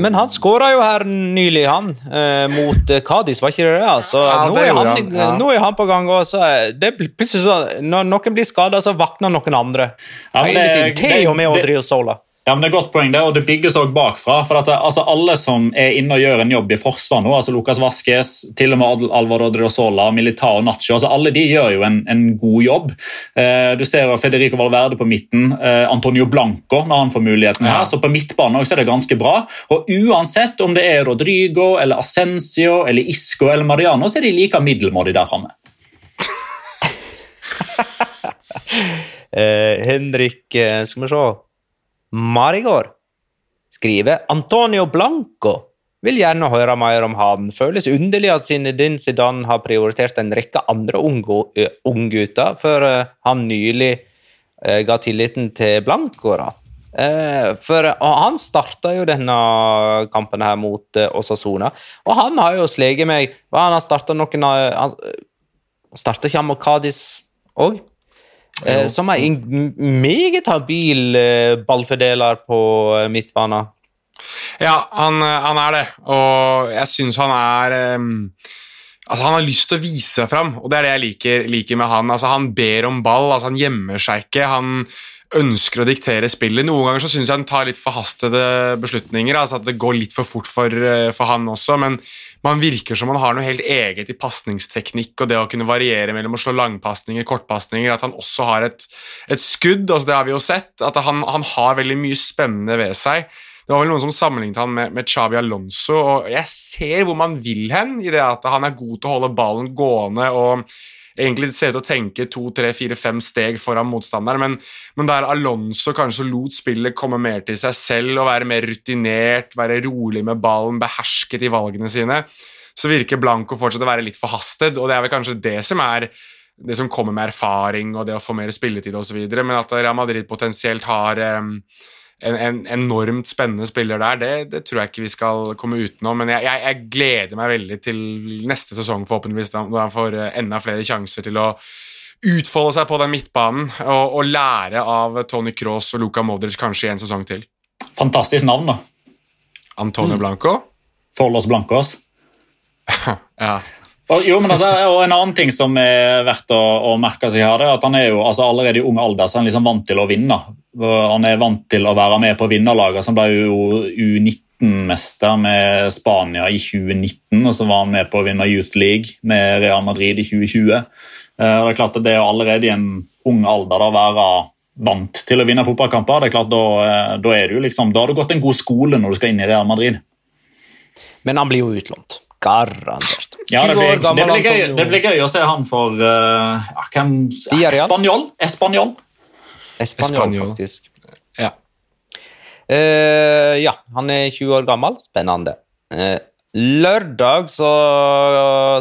Men han skåra jo her nylig, han, eh, mot Kadis, var ikke det det? Altså, ja, nå, er han, han. Ja. nå, er han, på gang. Og så det plutselig så, Når noen blir skada, så våkner noen andre. Ja, Hele det, Til og med Odriozola. Ja, men det er godt poeng det, og det bygges også bakfra. for at altså, Alle som er inne og gjør en jobb i forsvar nå, altså Lukas Vaskes, til og med Alvaro Militar Militao Nacho, altså alle de gjør jo en, en god jobb. Eh, du ser jo Federico Valverde på midten, eh, Antonio Blanco når han får muligheten her, så på midtbanen også er det ganske bra. Og Uansett om det er Rodrigo, eller Ascencio, eller Isco eller Mariano, så er de like middelmådige der framme. eh, Henrik, eh, skal vi se Marigård skriver Antonio Blanco vil gjerne høre mer om han. Føles underlig at Zinedine Zidane har prioritert en rekke andre unggutter før han nylig ga tilliten til Blanco. da. For Han starta jo denne kampen her mot Osasona, og han har jo sleget meg Han har starta noen Han starta ikke han mot Cádiz òg? Eh, som er en meget habil eh, ballfordeler på eh, midtbanen. Ja, han, han, er det, og jeg syns han er um, Altså, Han har lyst til å vise seg fram, og det er det jeg liker, liker med han. Altså, Han ber om ball, altså han gjemmer seg ikke. Han ønsker å diktere spillet. Noen ganger så syns jeg han tar litt forhastede beslutninger, altså at det går litt for fort for, for han også, men man virker som han har noe helt eget i pasningsteknikk og det å kunne variere mellom å slå langpasninger, kortpasninger, at han også har et, et skudd, altså det har vi jo sett, at han, han, har veldig mye spennende ved seg. Det var vel noen som sammenlignet han med, med Xabi Alonso, og jeg ser hvor man vil hen i det at han er god til å holde ballen gående og egentlig ser ut til å tenke to, tre, fire, fem steg foran motstanderen, men, men der Alonso kanskje lot spillet komme mer til seg selv og være mer rutinert, være rolig med ballen, behersket i valgene sine, så virker Blanco fortsatt å være litt forhastet, og det er vel kanskje det som er det som kommer med erfaring og det å få mer spilletid osv., men at Real Madrid potensielt har um, en, en, enormt spennende spiller der, det, det, tror jeg ikke vi skal komme utenom. Men jeg, jeg, jeg, gleder meg veldig til neste sesong, forhåpentligvis, da han får eh, enda flere sjanser til å utfolde seg på den midtbanen og, og lære av Tony Cross og Luka Modric kanskje i en sesong til. Fantastisk navn, da. Antonio mm. Blanco? Forlos Blancos. ja. Jo, men altså, og En annen ting som er verdt å, å merke seg her, det er at han er jo altså, allerede i ung alder så er han liksom vant til å vinne. Han er vant til å være med på vinnerlaget. Han ble jo U19-mester med Spania i 2019, og så var han med på å vinne Youth League med Real Madrid i 2020. Og det er klart at det er allerede i en ung alder å være vant til å vinne fotballkamper. det er klart Da, eh, da, er du liksom, da har du gått en god skole når du skal inn i Real Madrid. Men han blir jo utlånt. Garantert. Ja, det blir, det, blir gøy, det blir, gøy, å se han for uh, hvem, Espanjol? Espanjol? Espanjol, faktisk. Ja. Uh, ja, han er 20 år gammel. Spennende. Uh, Lørdag så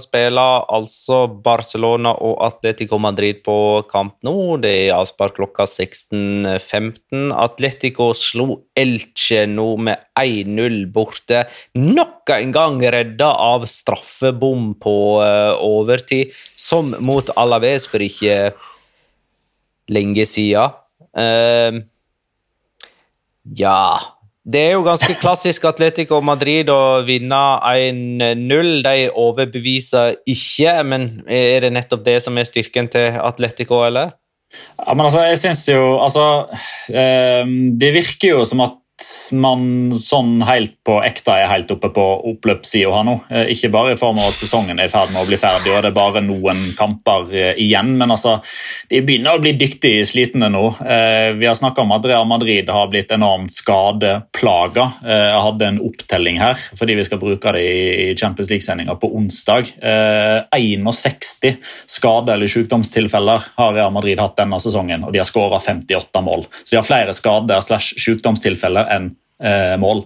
spiller altså Barcelona og Atletico Madrid på kamp nå. Det er avspark klokka 16.15. Atletico slo Elche nå med 1-0 borte. Nok en gang redda av straffebom på uh, overtid, som mot Alaves for ikke lenge siden. Uh, ja det er jo ganske klassisk Atletico Madrid å vinne 1-0. De overbeviser ikke, men er det nettopp det som er styrken til Atletico, eller? Ja, men altså, jeg synes jo Altså, eh, det virker jo som at man sånn helt på ekte er helt oppe på oppløpssida her nå. Eh, ikke bare i form av at sesongen er i ferd med å bli ferdig og det er bare noen kamper eh, igjen, men altså, de begynner å bli dyktige slitne nå. Eh, vi har snakka om at Real Madrid har blitt enormt skadeplaga. Jeg hadde en opptelling her fordi vi skal bruke det i Champions League-sendinga på onsdag. 61 skade- eller sykdomstilfeller har Real Madrid hatt denne sesongen, og de har skåra 58 mål. Så de har flere skader slash sykdomstilfeller enn eh, mål.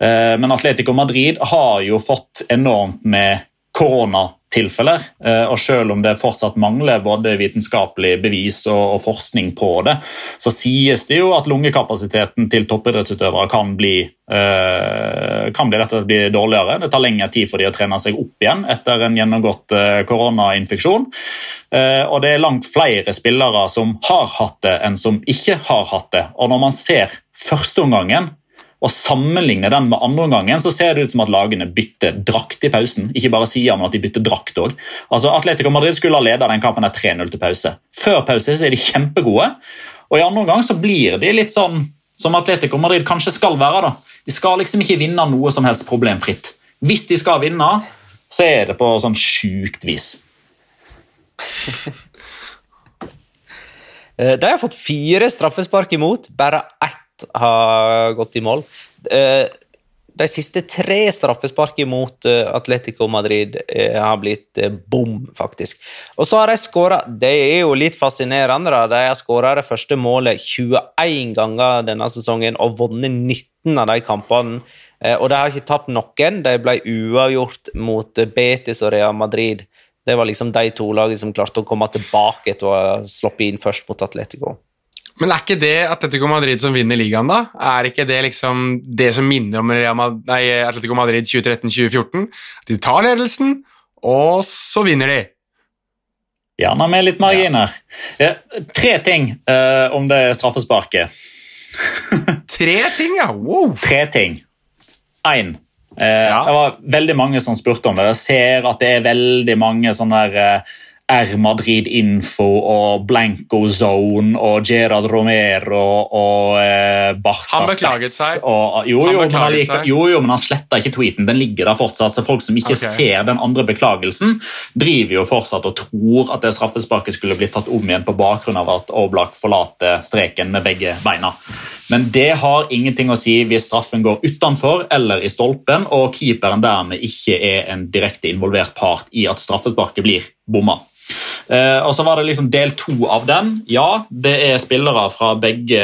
Eh, men Atletico Madrid har jo fått enormt med koronatilfeller. Eh, og selv om det fortsatt mangler både vitenskapelig bevis og, forskning på det, så sies det jo at lungekapasiteten til toppidrettsutøvere kan bli, kan bli bli dårligere. Det tar lengre tid for de å trene seg opp igjen etter en gjennomgått koronainfeksjon. Og det er langt flere spillere som har hatt det, enn som ikke har hatt det. Og når man ser førsteomgangen og sammenligner den med andreomgangen, så ser det ut som at lagene bytter drakt i pausen. Ikke bare sier men at de bytter drakt òg. Altså, Atletico Madrid skulle ha ledet den kampen 3-0 til pause. Før pause er de kjempegode, og i andre omgang så blir de litt sånn som Atletico Madrid kanskje skal være. da. De skal liksom ikke vinne noe som helst problemfritt. Hvis de skal vinne, så er det på sånn sjukt vis. Eh, de har fått fire straffespark imot, bare ett har gått i mål. Eh, de siste tre straffespark mot eh, Atletico Madrid eh, har blitt bom, faktisk. Og så har de skåra Det er jo litt fascinerende. da, De har skåra det første målet 21 ganger denne sesongen og vunnet 19 av de kampene. Og de har ikke tapt noen. De ble uavgjort mot Betis og Real Madrid. Det var liksom de to lagene som klarte å komme tilbake etter å ha sluppet inn først mot Atletico. Men er ikke det Atletico Madrid som vinner ligaen, da? Er ikke det liksom det som minner om nei, Atletico Madrid 2013-2014? De tar ledelsen, og så vinner de. Gjerne med litt marginer. Ja. tre ting uh, om det straffesparket. tre ting, ja! Wow. Tre ting. Én. Uh, ja. Det var veldig mange som spurte om det. Jeg ser at det er veldig mange sånne der, uh, R Madrid Info og Blanco Zone og Gerard Romero og eh, Barca Han beklaget seg. Og, jo, jo, han men han, jo, jo, men han sletta ikke tweeten. Den ligger der fortsatt. så Folk som ikke okay. ser den andre beklagelsen, driver jo fortsatt og tror at det straffesparket skulle blitt tatt om igjen på bakgrunn av at Oblak forlater streken med begge beina. Men det har ingenting å si hvis straffen går utenfor eller i stolpen og keeperen dermed ikke er en direkte involvert part i at straffesparket blir bomma. Eh, og så var det liksom del to av den. Ja, det er spillere fra begge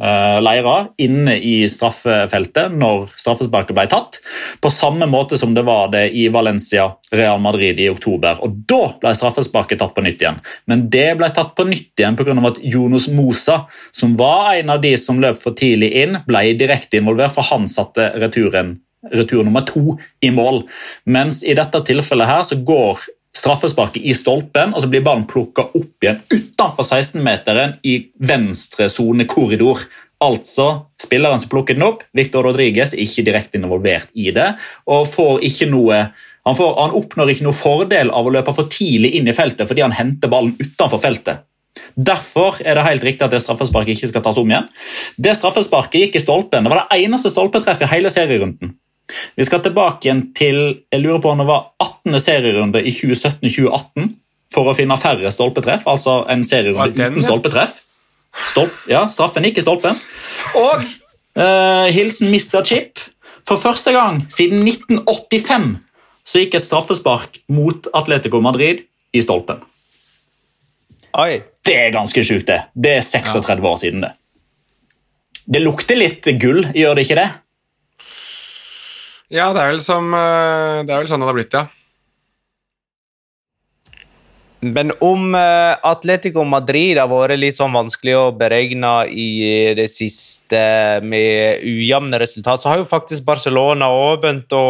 eh, leirer inne i straffefeltet når straffesparket ble tatt. På samme måte som det var det i Valencia Real Madrid i oktober. og Da ble straffesparket tatt på nytt igjen. Men det ble tatt på nytt igjen pga. at Jonas Mosa, som var en av de som løp for tidlig inn, ble direkte involvert, for han satte returen retur nummer to i mål. Mens i dette tilfellet her så går straffesparket i stolpen, og så blir ballen plukka opp igjen utenfor 16-meteren i venstre sonekorridor. Altså, spilleren som plukket den opp, Victor Rodriguez, er ikke direkte involvert i det. og får ikke noe han, får, han, oppnår ikke noe fordel av å løpe for tidlig inn i feltet fordi han henter ballen utenfor feltet. Derfor er det helt riktig at det straffesparket ikke skal tas om igjen. Det straffesparket gikk i stolpen. Det var det eneste stolpetreffet i hele serierunden. Vi skal tilbake igjen til jeg lurer på om det var 18. serierunde i 2017-2018 for å finne færre stolpetreff. Altså en serierunde uten stolpetreff. Stolp, ja, Straffen ikke i stolpen. Og eh, hilsen Mr. Chip. For første gang siden 1985 så gikk et straffespark mot Atletico Madrid i stolpen. Oi. Det er ganske sjukt, det. Det er 36 ja. år siden, det. Det lukter litt gull, gjør det ikke det? Ja, det er vel, som, eh, det er vel sånn det har blitt, ja. Men om uh, Atletico Madrid har vært litt sånn vanskelig å beregne i det siste med ujevne resultat, så har jo faktisk Barcelona òg begynt å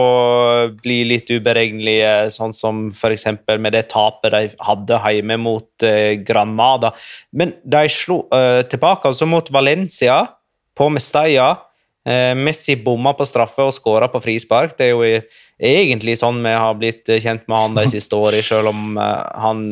bli litt uberegnelige, sånn som f.eks. med det tapet de hadde hjemme mot uh, Granada. Men de slo tilbake altså mot Valencia på Mestalla. Messi bomma på straffe og skåra på frispark. Det er jo egentlig sånn vi har blitt kjent med han de siste årene, selv om han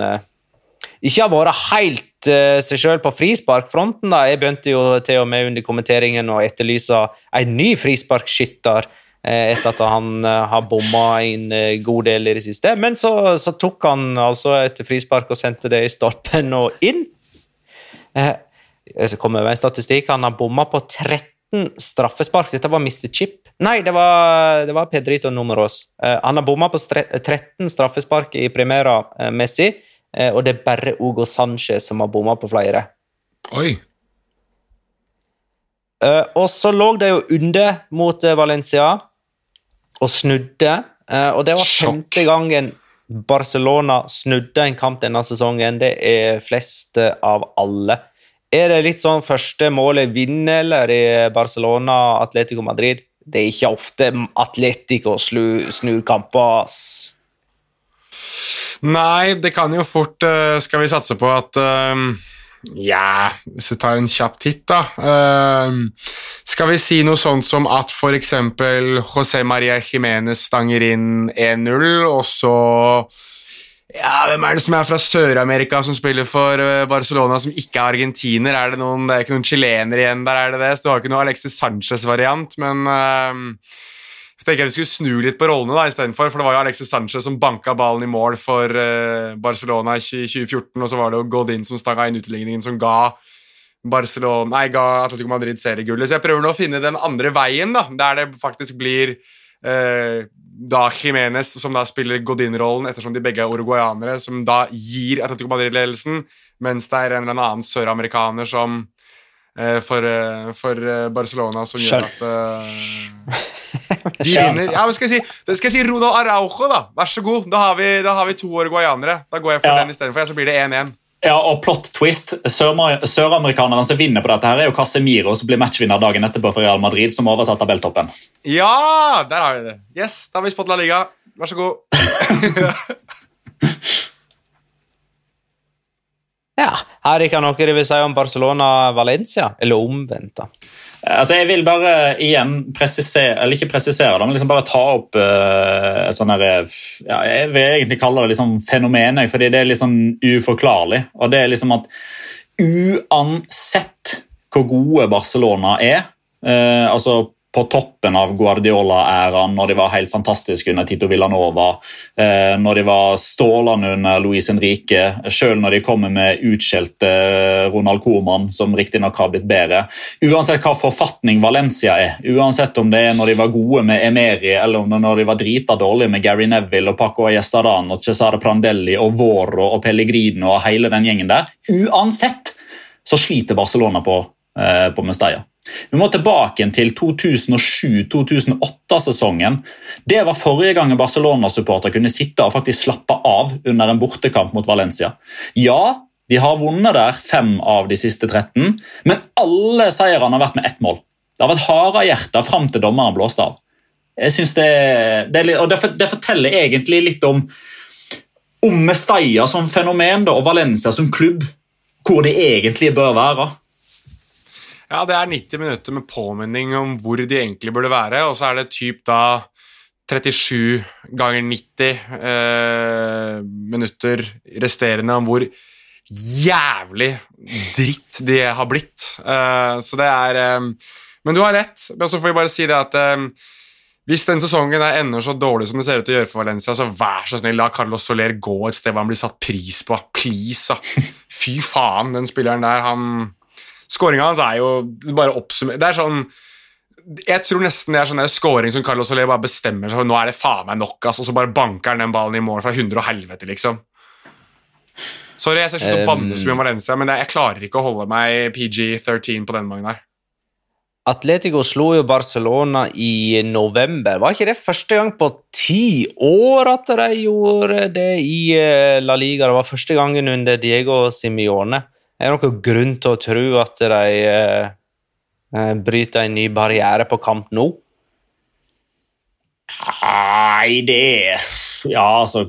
ikke har vært helt seg sjøl på frisparkfronten. Jeg begynte jo til og med under kommenteringen å etterlyse en ny frisparkskytter etter at han har bomma en god del i det siste. Men så, så, tok han altså et frispark og sendte det i stolpen og inn. jeg kommer komme med en statistikk. Han har bomma på 13 straffespark. Dette var Mr. Chip. Nei, det var, det var Pedrito Numeros. han har bomma på 13 straffespark i Primera Messi. Eh, og det er bare Ugo Sanchez som har bomma på flere. Oi. Og så lå de jo under mot Valencia og snudde. Og det var femte gangen Barcelona snudde en kamp denne sesongen. Det er flest av alle. Er det litt sånn første målet vinner, eller i Barcelona Atletico Madrid? Det er ikke ofte Atletico snur kamper. Nei, det kan jo fort uh, Skal vi satse på at uh, Ja, hvis vi tar en kjapp titt, da uh, Skal vi si noe sånt som at f.eks. José Maria Jiménez stanger inn 1-0, og så ja, Hvem er det som er fra Sør-Amerika som spiller for Barcelona, som ikke er argentiner? Er det, noen, det er ikke noen chilenere igjen der, er det det? Så du har ikke noe Alexis Sanchez-variant, men jeg tenker vi skulle snu litt på rollene da, istedenfor, for det var jo Alexis Sanchez som banka ballen i mål for uh, Barcelona i 2014, og så var det jo Godin som stanga inn utligningen som ga Barcelona, nei, ga Atletico Madrid seriegullet. Så jeg prøver nå å finne den andre veien, da, der det faktisk blir uh, da Jimenez som da spiller Godin-rollen, ettersom de begge er uruguayanere, som da gir Atletico Madrid-ledelsen, mens det er en eller annen søramerikaner som uh, for, for, Barcelona som gjør at de vinner. Ja, men skal jeg, si, skal jeg si Ronald Araujo, da? Vær så god. Da har vi, da har vi to uruguayanere. Da går jeg for ja. den istedenfor, så blir det 1-1. Ja, og plot twist. Søramerikaneren som vinner på dette, her er jo Casemiro, som blir matchvinner dagen etterpå for Real Madrid, som overtar tabelltoppen. Ja, der har vi det. Yes, da har vi La Liga. Vær så god. ja. Her noe de vil si om Barcelona-Valencia, eller omvendt. da. Altså, jeg vil bare igjen presisere, eller ikke presisere det, men liksom bare ta opp uh, et sånt her, ja, Jeg vil egentlig kalle det liksom fenomen, fordi det er liksom uforklarlig. Og det er liksom at uansett hvor gode Barcelona er uh, altså på toppen av Guardiola-æraen, når de var helt fantastiske under Tito Villanova, eh, når de var strålende under Luis Henrique, selv når de kommer med utskjelte eh, Ronald Coman, som riktignok har blitt bedre. Uansett hva forfatning Valencia er, uansett om det er når de var gode med Emeri, eller om det er når de var drita dårlige med Gary Neville og Paco Ayestadan og Cesare Prandelli og Voro og Pellegrino og hele den gjengen der, uansett så sliter Barcelona på, eh, på Mestalla. Vi må tilbake til 2007-2008-sesongen. Det var forrige gang Barcelona-supporter kunne sitte og faktisk slappe av under en bortekamp mot Valencia. Ja, de har vunnet der fem av de siste 13, men alle seirene har vært med ett mål. Det har vært harde hjerter fram til dommeren blåste av. Jeg synes det, det, og det, det, forteller egentlig litt om, om Mestalla som fenomen da, og Valencia som klubb, hvor de egentlig bør være. Ja, det er 90 minutter med påminning om hvor de egentlig burde være, og så er det typ da 37 ganger 90 eh, minutter resterende om hvor jævlig dritt de har blitt. Eh, så det er eh, Men du har rett. Men så får vi bare si det at eh, hvis den sesongen er ender så dårlig som det ser ut til å gjøre for Valencia, så vær så snill, la Carlos Soler gå et sted hvor han blir satt pris på. Please, da. Fy faen, den spilleren der, han Skåringa hans er jo bare oppsummert Det er sånn jeg tror nesten det er sånn scoring som Carlos Soler bare bestemmer seg for nå er det faen meg nok, ass, og så bare banker han den ballen i mål fra hundre og helvete, liksom. Sorry, jeg skal ikke um, banne så mye om Valencia, men jeg klarer ikke å holde meg PG13 på den gangen her. Atletico slo jo Barcelona i november. Var ikke det første gang på ti år at de gjorde det i eh, La Liga? Det var første gangen under Diego Simione. Er det noen grunn til å tro at de eh, eh bryter en ny barriere på kamp nå? Nei, det Ja, altså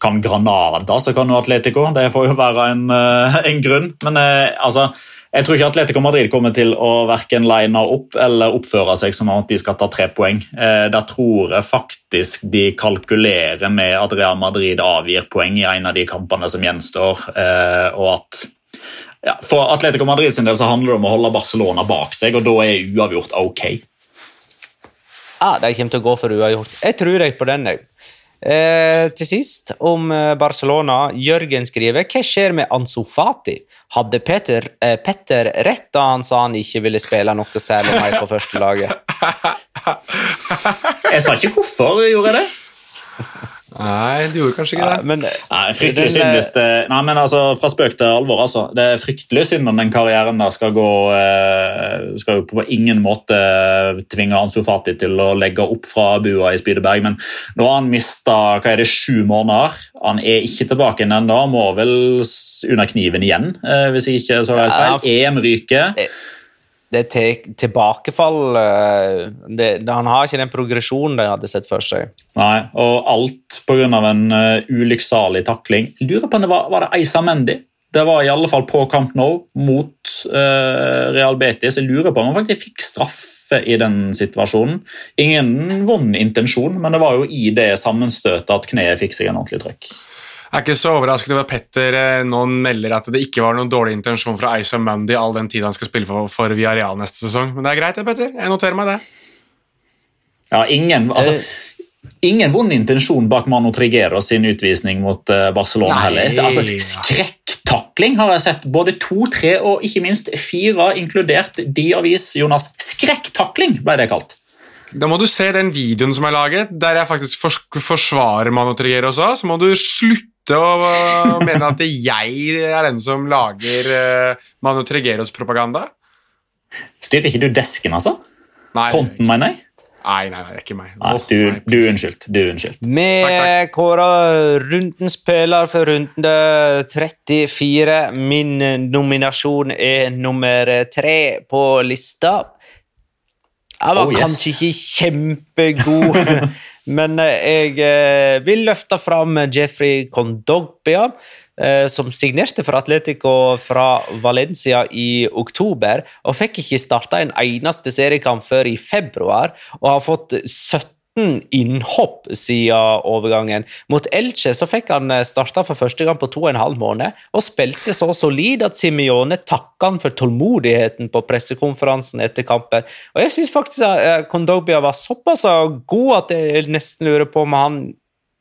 Kan Granada, så kan jo Atletico. Det får jo være en, eh, en grunn. Men altså jeg tror ikke Atletico Madrid kommer til å verken line opp eller oppføre seg som at de skal ta tre poeng. Eh, der tror jeg faktisk de kalkulerer med at Real Madrid avgir poeng i en av de kampene som gjenstår. Eh, og at ja, For Atletico Madrid sin del så handler det om å holde Barcelona bak seg, og da er uavgjort ok. Ja, De kommer til å gå for uavgjort. Jeg tror jeg på den. Eh, til sist, om eh, Barcelona. Jørgen skriver hva skjer med Ansu Fati? Hadde Peter, eh, Petter rett da han sa han ikke ville spille noe særlig mer på førstelaget? jeg sa ikke hvorfor jeg gjorde det. Nei, du gjorde kanskje ikke det. men, nei, fryktelig synd hvis det, nei, men altså, Fra spøk til alvor. altså. Det er fryktelig synd om den karrieren der skal gå eh, Skal jo på ingen måte tvinge Ansu Fati til å legge opp fra bua i Spydeberg, men nå har han mista hva er det, sju måneder. Han er ikke tilbake igjen ennå, må vel under kniven igjen, eh, hvis jeg ikke så helt feil. EM ryker. Det er tilbakefall eh, det, det, Han har ikke den progresjonen de hadde sett for seg. Nei, og alt pga. en uh, ulykksalig takling. Lurer på om det var, var det Eisa Mendy. Det var i alle fall på Camp Nou mot uh, Real Betis. Jeg lurer på om han faktisk fikk straffe i den situasjonen. Ingen vond intensjon, men det var jo i det sammenstøtet at kneet fikk seg en ordentlig trøkk. Er ikke så overrasket over at Petter eh, nå melder at det ikke var noen dårlig intensjon fra Isa Mandy all den tid han skal spille for, for Villarreal neste sesong. Men det er greit, det, Petter. Jeg noterer meg det. Ja, ingen, altså, ingen vond intensjon bak Mano Trigero sin utvisning mot uh, Barcelona Nei. heller. Altså, Skrekktakling har jeg sett. Både to, tre og ikke minst fire, inkludert de avis, Jonas. Skrekktakling ble det kalt. Da må du se den videoen som er laget, der jeg faktisk forsvarer Mano Trigero også. Så må du slutte slutte å mene at jeg er den som lager uh, Manu Tregeros propaganda? Styrer ikke du desken, altså? Nei, Fronten, mener jeg? Nei, nei, nei, ikke meg. Nei, du, du er unnskyldt. Du er unnskyldt. Vi kårer rundens spiller for runde 34. Min nominasjon er nummer tre på lista. Jeg var oh, yes. kanskje ikke kjempegod Men eh, jeg eh, vil løfte fram Jeffrey Condogbia, eh, som signerte for Atletico fra Valencia i oktober, og fikk ikke starta en eneste seriekamp før i februar, og har fått 17 innhopp siden overgangen. Mot Elche så fikk han eh, starta for første gang på to og en halv måned, og spilte så solid at Simione takka han for tålmodigheten på pressekonferansen etter kampen. Og jeg syns faktisk at Kondobia var såpass god at jeg nesten lurer på om han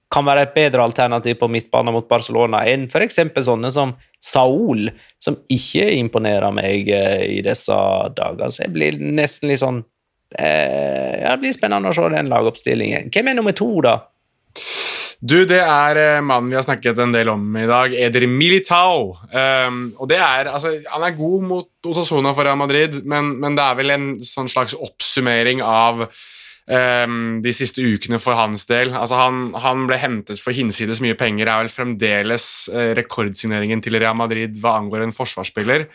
kan være et bedre alternativ på midtbane mot Barcelona enn f.eks. sånne som Saul, som ikke imponerer meg eh, i disse dager. Så jeg blir nesten litt sånn Eh, det blir spennende å se den lagoppstillingen. Hvem er nummer to, da? Du, det er uh, mannen vi har snakket en del om i dag, Eder Militao. Um, og det er, altså, Han er god mot Osasona for Real Madrid, men, men, det er vel en sånn slags oppsummering av um, de siste ukene for hans del. Altså, han, han ble hentet for hinsides mye penger, er vel fremdeles uh, rekordsigneringen til Real Madrid hva angår en forsvarsspiller.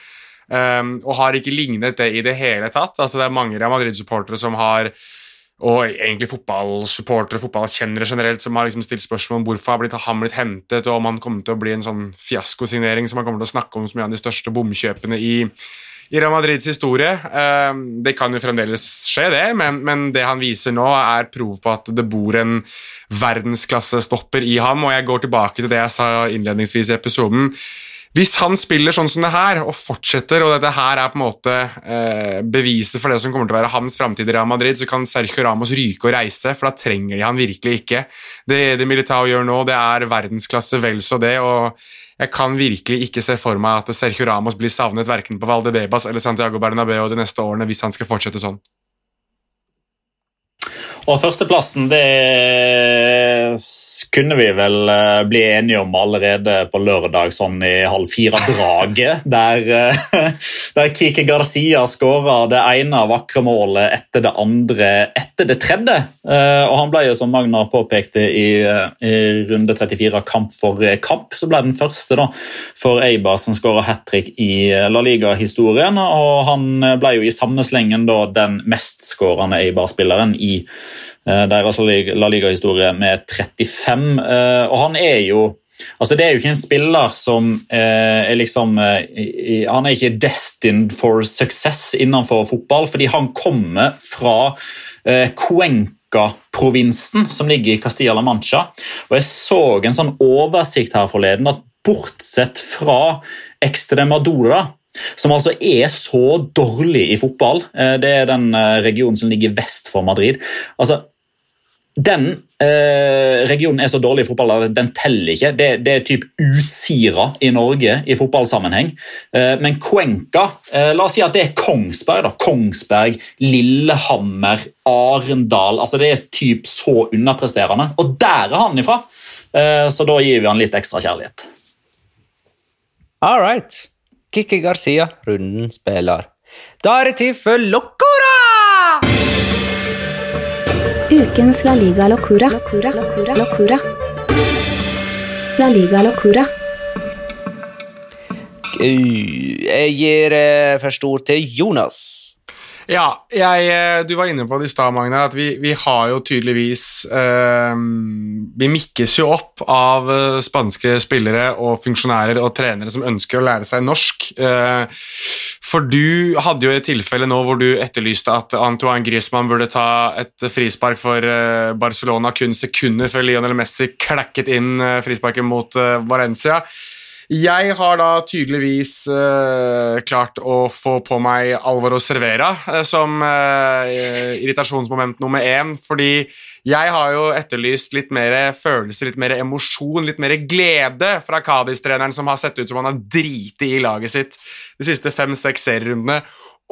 Um, og har ikke lignet det i det hele tatt. Altså, det er mange Real Madrid-supportere som har og egentlig fotballsupportere fotballkjennere generelt som har liksom stilt spørsmål om hvorfor har blitt, han blitt hentet, og om han kommer til å bli en sånn fiaskosignering som han kommer til å snakke om som en av de største bomkjøpene i, i Real Madrids historie. Um, det kan jo fremdeles skje, det, men, men, det han viser nå, er prov på at det bor en verdensklassestopper i ham, og jeg går tilbake til det jeg sa innledningsvis i episoden hvis han spiller sånn som det her og fortsetter, og dette her er på en måte eh, beviset for det som kommer til å være hans framtid i Real Madrid, så kan Sergio Ramos ryke og reise, for da trenger de han virkelig ikke. Det Edi Militao gjør nå, det er verdensklasse vel så det, og jeg kan virkelig ikke se for meg at Sergio Ramos blir savnet verken på Valdebebas eller Santiago Bernabeu de neste årene hvis han skal fortsette sånn. Og førsteplassen, det kunne vi vel eh, bli enige om allerede på lørdag sånn i halv fire-draget, der, eh, der Kike Garcia skåra det ene vakre målet etter det andre etter det tredje. Eh, og Han ble jo, som Magnar påpekte i, i runde 34 kamp for kamp, så ble den første da, for Eibar som skåra hat trick i La Liga-historien. og Han ble jo i samme slengen da den mestskårende Eibar-spilleren i deres La Liga-historie med 35. Eh, og han er jo Altså, Det er jo ikke en spiller som eh, er liksom eh, Han er ikke destined for success innenfor fotball, fordi han kommer fra eh, Cuenca-provinsen, som ligger i Castilla-La Mancha. Og Jeg så en sånn oversikt her forleden at bortsett fra Extremadura som altså er så dårlig i fotball. Eh, det er den regionen som ligger vest for Madrid. Altså, den eh, regionen er så dårlig i fotball at den teller ikke. Det, det er typ Utsira i Norge i fotballsammenheng. Eh, men Cuenca eh, La oss si at det er Kongsberg. da. Kongsberg, Lillehammer, Arendal. altså Det er typ så underpresterende. Og der er han ifra! Eh, så da gir vi han litt ekstra kjærlighet. All right. Kikki Garcia, runden spiller. Da er det tid for Locora! Ukens La Liga Locura. Locura. Locura. Locura. La Liga Locura. Jeg gir først første ord til Jonas. Ja, jeg, eh, du var inne på det i stad, Magnar, at vi, vi, har jo tydeligvis eh, Vi mikkes jo opp av eh, spanske spillere og funksjonærer og trenere som ønsker å lære seg norsk. Eh, for du hadde jo et tilfelle nå hvor du etterlyste at Antoine Griezmann burde ta et frispark for eh, Barcelona kun sekunder før Lionel Messi klekket inn eh, frisparket mot Valencia. Jeg har da tydeligvis uh, klart å få på meg Alvaro Servera uh, som uh, irritasjonsmoment nummer én, fordi jeg har jo etterlyst litt mer følelser, litt mer emosjon, litt mer glede fra Cádiz-treneren, som har sett ut som han har driti i laget sitt de siste fem-seks serierundene.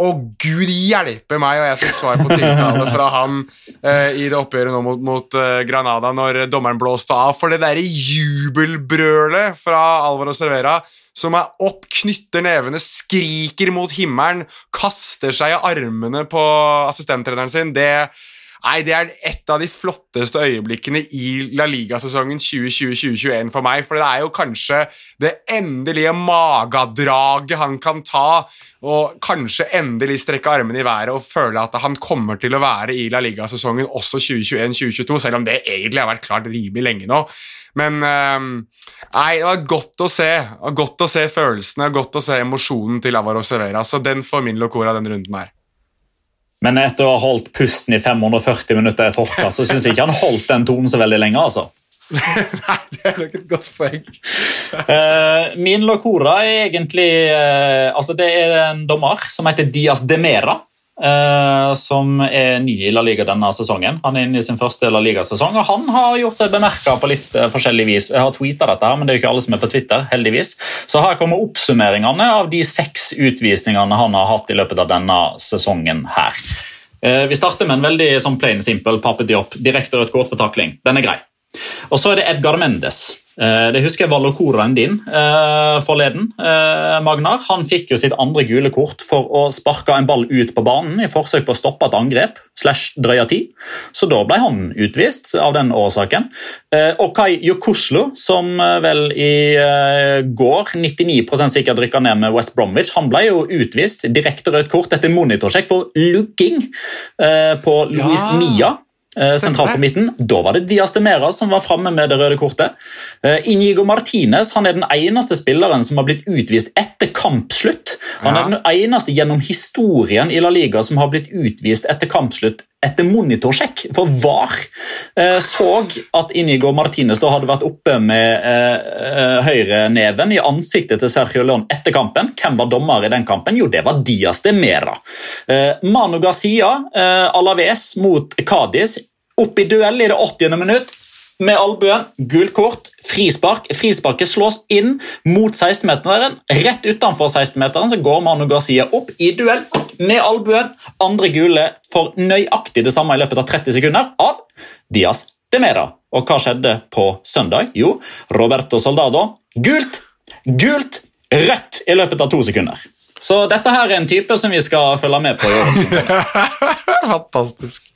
Og gud hjelpe meg, og jeg fikk svar på tiltale fra han eh, i det oppgjøret nå mot, mot uh, Granada når dommeren blåste av. For det derre jubelbrølet fra Alvaro Servera som er opp, knytter nevene, skriker mot himmelen, kaster seg i armene på assistenttreneren sin, det Nei, Det er et av de flotteste øyeblikkene i La Liga-sesongen 2020-2021 for meg. For det er jo kanskje det endelige magadraget han kan ta, og kanskje endelig strekke armene i været og føle at han kommer til å være i La Liga-sesongen også 2021-2022, selv om det egentlig har vært klart rimelig lenge nå. Men uh, nei, det var godt å se godt å se følelsene, godt å se emosjonen til Avaro Severa. Så den får min locora den runden her. Men etter å ha holdt pusten i 540 minutter i forkast, så syns jeg ikke han holdt den tonen så veldig lenge. altså. Nei, det er nok et godt poeng. uh, min locora er egentlig uh, altså Det er en dommer som heter Dias Demera. Som er ny i La Liga denne sesongen. Han er inne i sin første La Liga-sesong, og han har gjort seg bemerka på litt uh, forskjellig vis. Jeg har tweeta dette, her, men det er jo ikke alle som er på Twitter. heldigvis. Så her kommer oppsummeringene av de seks utvisningene han har hatt i løpet av denne sesongen. her. Uh, vi starter med en veldig sånn plain simple Pape Diop. Direkte rødt kort for takling. Den er grei. Og så er det Edgar Mendes. Eh, det husker jeg var locoraen din uh, forleden. Uh, Magnar Han fikk jo sitt andre gule kort for å sparke en ball ut på banen i forsøk på å stoppe et angrep. slash drøya tid. Så da ble han utvist av den årsaken. Og Kai Yokuslo, som vel i går 99% sikkert rykka ned med West Bromwich, han ble jo utvist direkte rødt kort etter monitorsjekk for lugging på Louis ja. Mia. Eh, sentralt på midten. Da var det Dias de Mera som var framme med det røde kortet. Uh, Inigo Martinez han er den eneste spilleren som har blitt utvist etter kampslutt. Han er den eneste gjennom historien i La Liga som har blitt utvist etter kampslutt etter monitorsjekk. For VAR uh, så at Inigo Martinez da hadde vært oppe med uh, høyreneven i ansiktet til Sergio León etter kampen. Hvem var dommer i den kampen? Jo, det var Dias de Mera. Manu Garcia, Alaves mot Cádiz opp i duell i det 80. minutt med albuen. Gult kort, frispark. Frisparket slås inn mot 16-meteren. Rett utenfor 16-meteren så går Manu Garcia opp i duell med albuen. Andre gule for nøyaktig det samme i løpet av 30 sekunder av Diaz de Mera. Og hva skjedde på søndag? Jo, Roberto Soldado gult, gult, rødt i løpet av to sekunder. Så dette her er en type som vi skal følge med på i år. Fantastisk.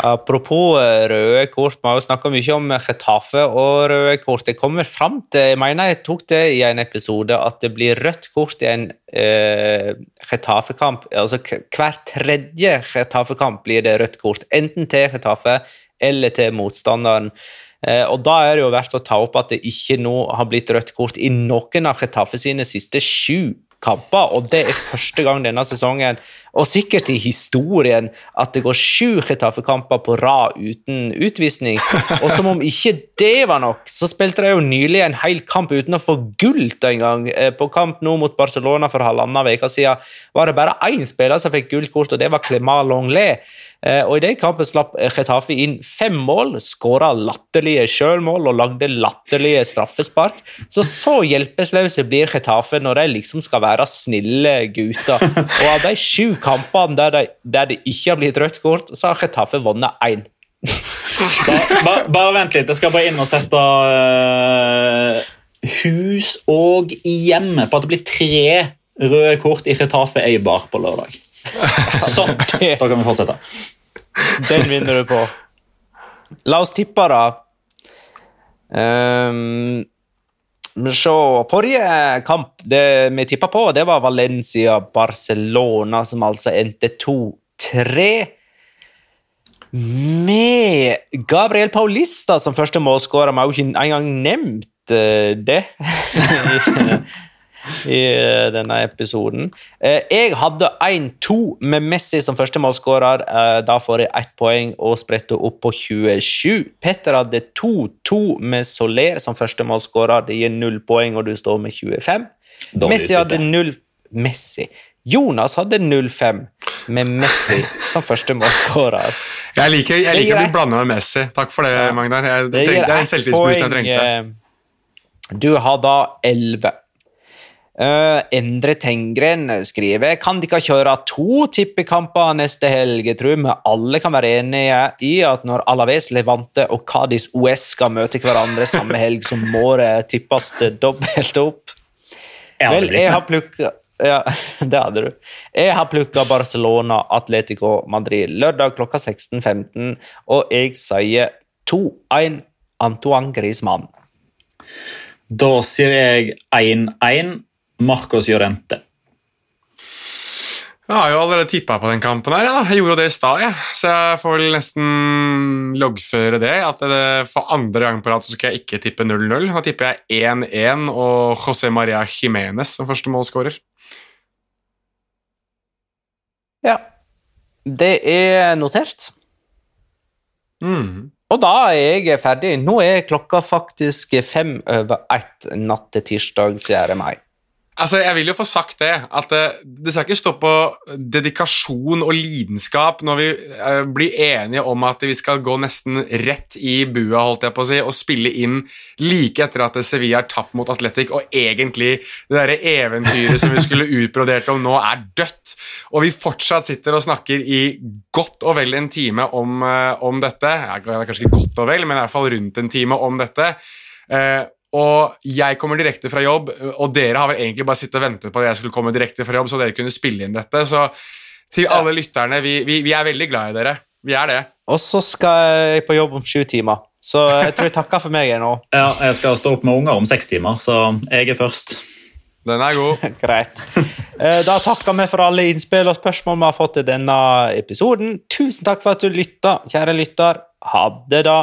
Apropos eh, røde kort, vi har jo snakka mye om Retafe og røde kort. Jeg kommer fram til, jeg mener jeg tok det i en episode, at det blir rødt kort i en eh, Retafe-kamp. Altså hver tredje Retafe-kamp blir det rødt kort. Enten til Retafe eller til motstanderen. Eh, og Da er det jo verdt å ta opp at det ikke nå har blitt rødt kort i noen av Retafe sine siste sju kamper, og det er første gang denne sesongen, og sikkert i historien, at det går sju Chetaffe-kamper på rad uten utvisning. Og som om ikke det var nok, så spilte de jo nylig en hel kamp uten å få gull en gang. på kamp nå mot Barcelona for halvannen uke siden var det bare én spiller som fikk gult kort, og det var Clement Longlais. Eh, og I den kampen slapp Chetafi inn fem mål, skåra latterlige sjølmål og lagde latterlige straffespark. Så så hjelpeløse blir Chetafe når de liksom skal være snille gutter. Og av de sju kampene der, de, det ikke har blitt rødt kort, så har Chetafe vunnet én. bare, bare, vent litt, jeg skal bare inn og sette uh, hus og hjemme på at det blir tre røde kort i Retafe Eibar på lørdag. Sånn. Da kan vi fortsette. Den vinner du på. La oss tippe, da. Um, så Forrige kamp det vi tippa på, det var Valencia-Barcelona, som altså endte 2-3. Med Gabriel Paulista som første målskårer. Vi har jo ikke engang nevnt uh, det. i eh, denne episoden. Eh, jeg hadde 1-2 med Messi som første målskårer. Eh, da får jeg ett poeng og spretter opp på 27. Petter hadde 2-2 med Soler som første målskårer. Det gir null poeng, og du står med 25. Messi hadde null Messi. Jonas hadde 0-5 med Messi som første målskårer. Jeg liker, jeg liker å bli blanda med Messi. Takk for det, ja. Magnar. Jeg, det, det, er en selvtillitsboost jeg trengte. Du har da 11. Uh, Endre Tengren skriver kan de ikke kjøre to tippekamper neste helg. Jeg tror vi alle kan være enige i at når Alaves, Levante og Cádiz OS skal møte hverandre samme helg, så må det tippes dobbelt opp. Vel, jeg har plukka ja, det hadde du. Jeg har plukka Barcelona, Atletico Madrid lørdag klokka 16.15, og jeg sier 2-1 Antoine Griezmann. Da sier jeg 1-1 Marcos Llorente. Jeg har jo allerede tippa på den kampen. her, ja. Jeg gjorde jo det i stad, ja. så jeg får vel nesten loggføre det. At det for andre gang på rad så skal jeg ikke tippe 0-0. Da tipper jeg 1-1 og José Maria Jiménez som første målskårer. Ja. Det er notert. Mm. Og da er jeg ferdig. Nå er klokka faktisk fem over ett natt til tirsdag 4. mai. Altså, Jeg vil jo få sagt det, at det, det, skal ikke stå på dedikasjon og lidenskap når vi uh, blir enige om at vi skal gå nesten rett i bua holdt jeg på å si, og spille inn like etter at Sevilla har tapt mot Atletic, og egentlig det derre eventyret som vi skulle utbrodert om nå, er dødt. Og vi fortsatt sitter og snakker i godt og vel en time om, uh, om dette. Ja, kanskje ikke godt og vel, men i hvert fall rundt en time om dette. Uh, og jeg kommer direkte fra jobb, og dere har vel egentlig bare sittet og ventet på at jeg skulle komme direkte fra jobb, så dere kunne spille inn dette. Så til alle lytterne, vi, vi, vi er veldig glad i dere. Vi er det. Og så skal jeg på jobb om sju timer. Så jeg tror jeg takker for meg nå. Ja, jeg skal stå opp med unger om seks timer, så jeg er først. Den er god. Greit. Eh, da takker vi for alle innspill og spørsmål vi har fått i denne episoden. Tusen takk for at du lytta, kjære lytter. Ha det, da.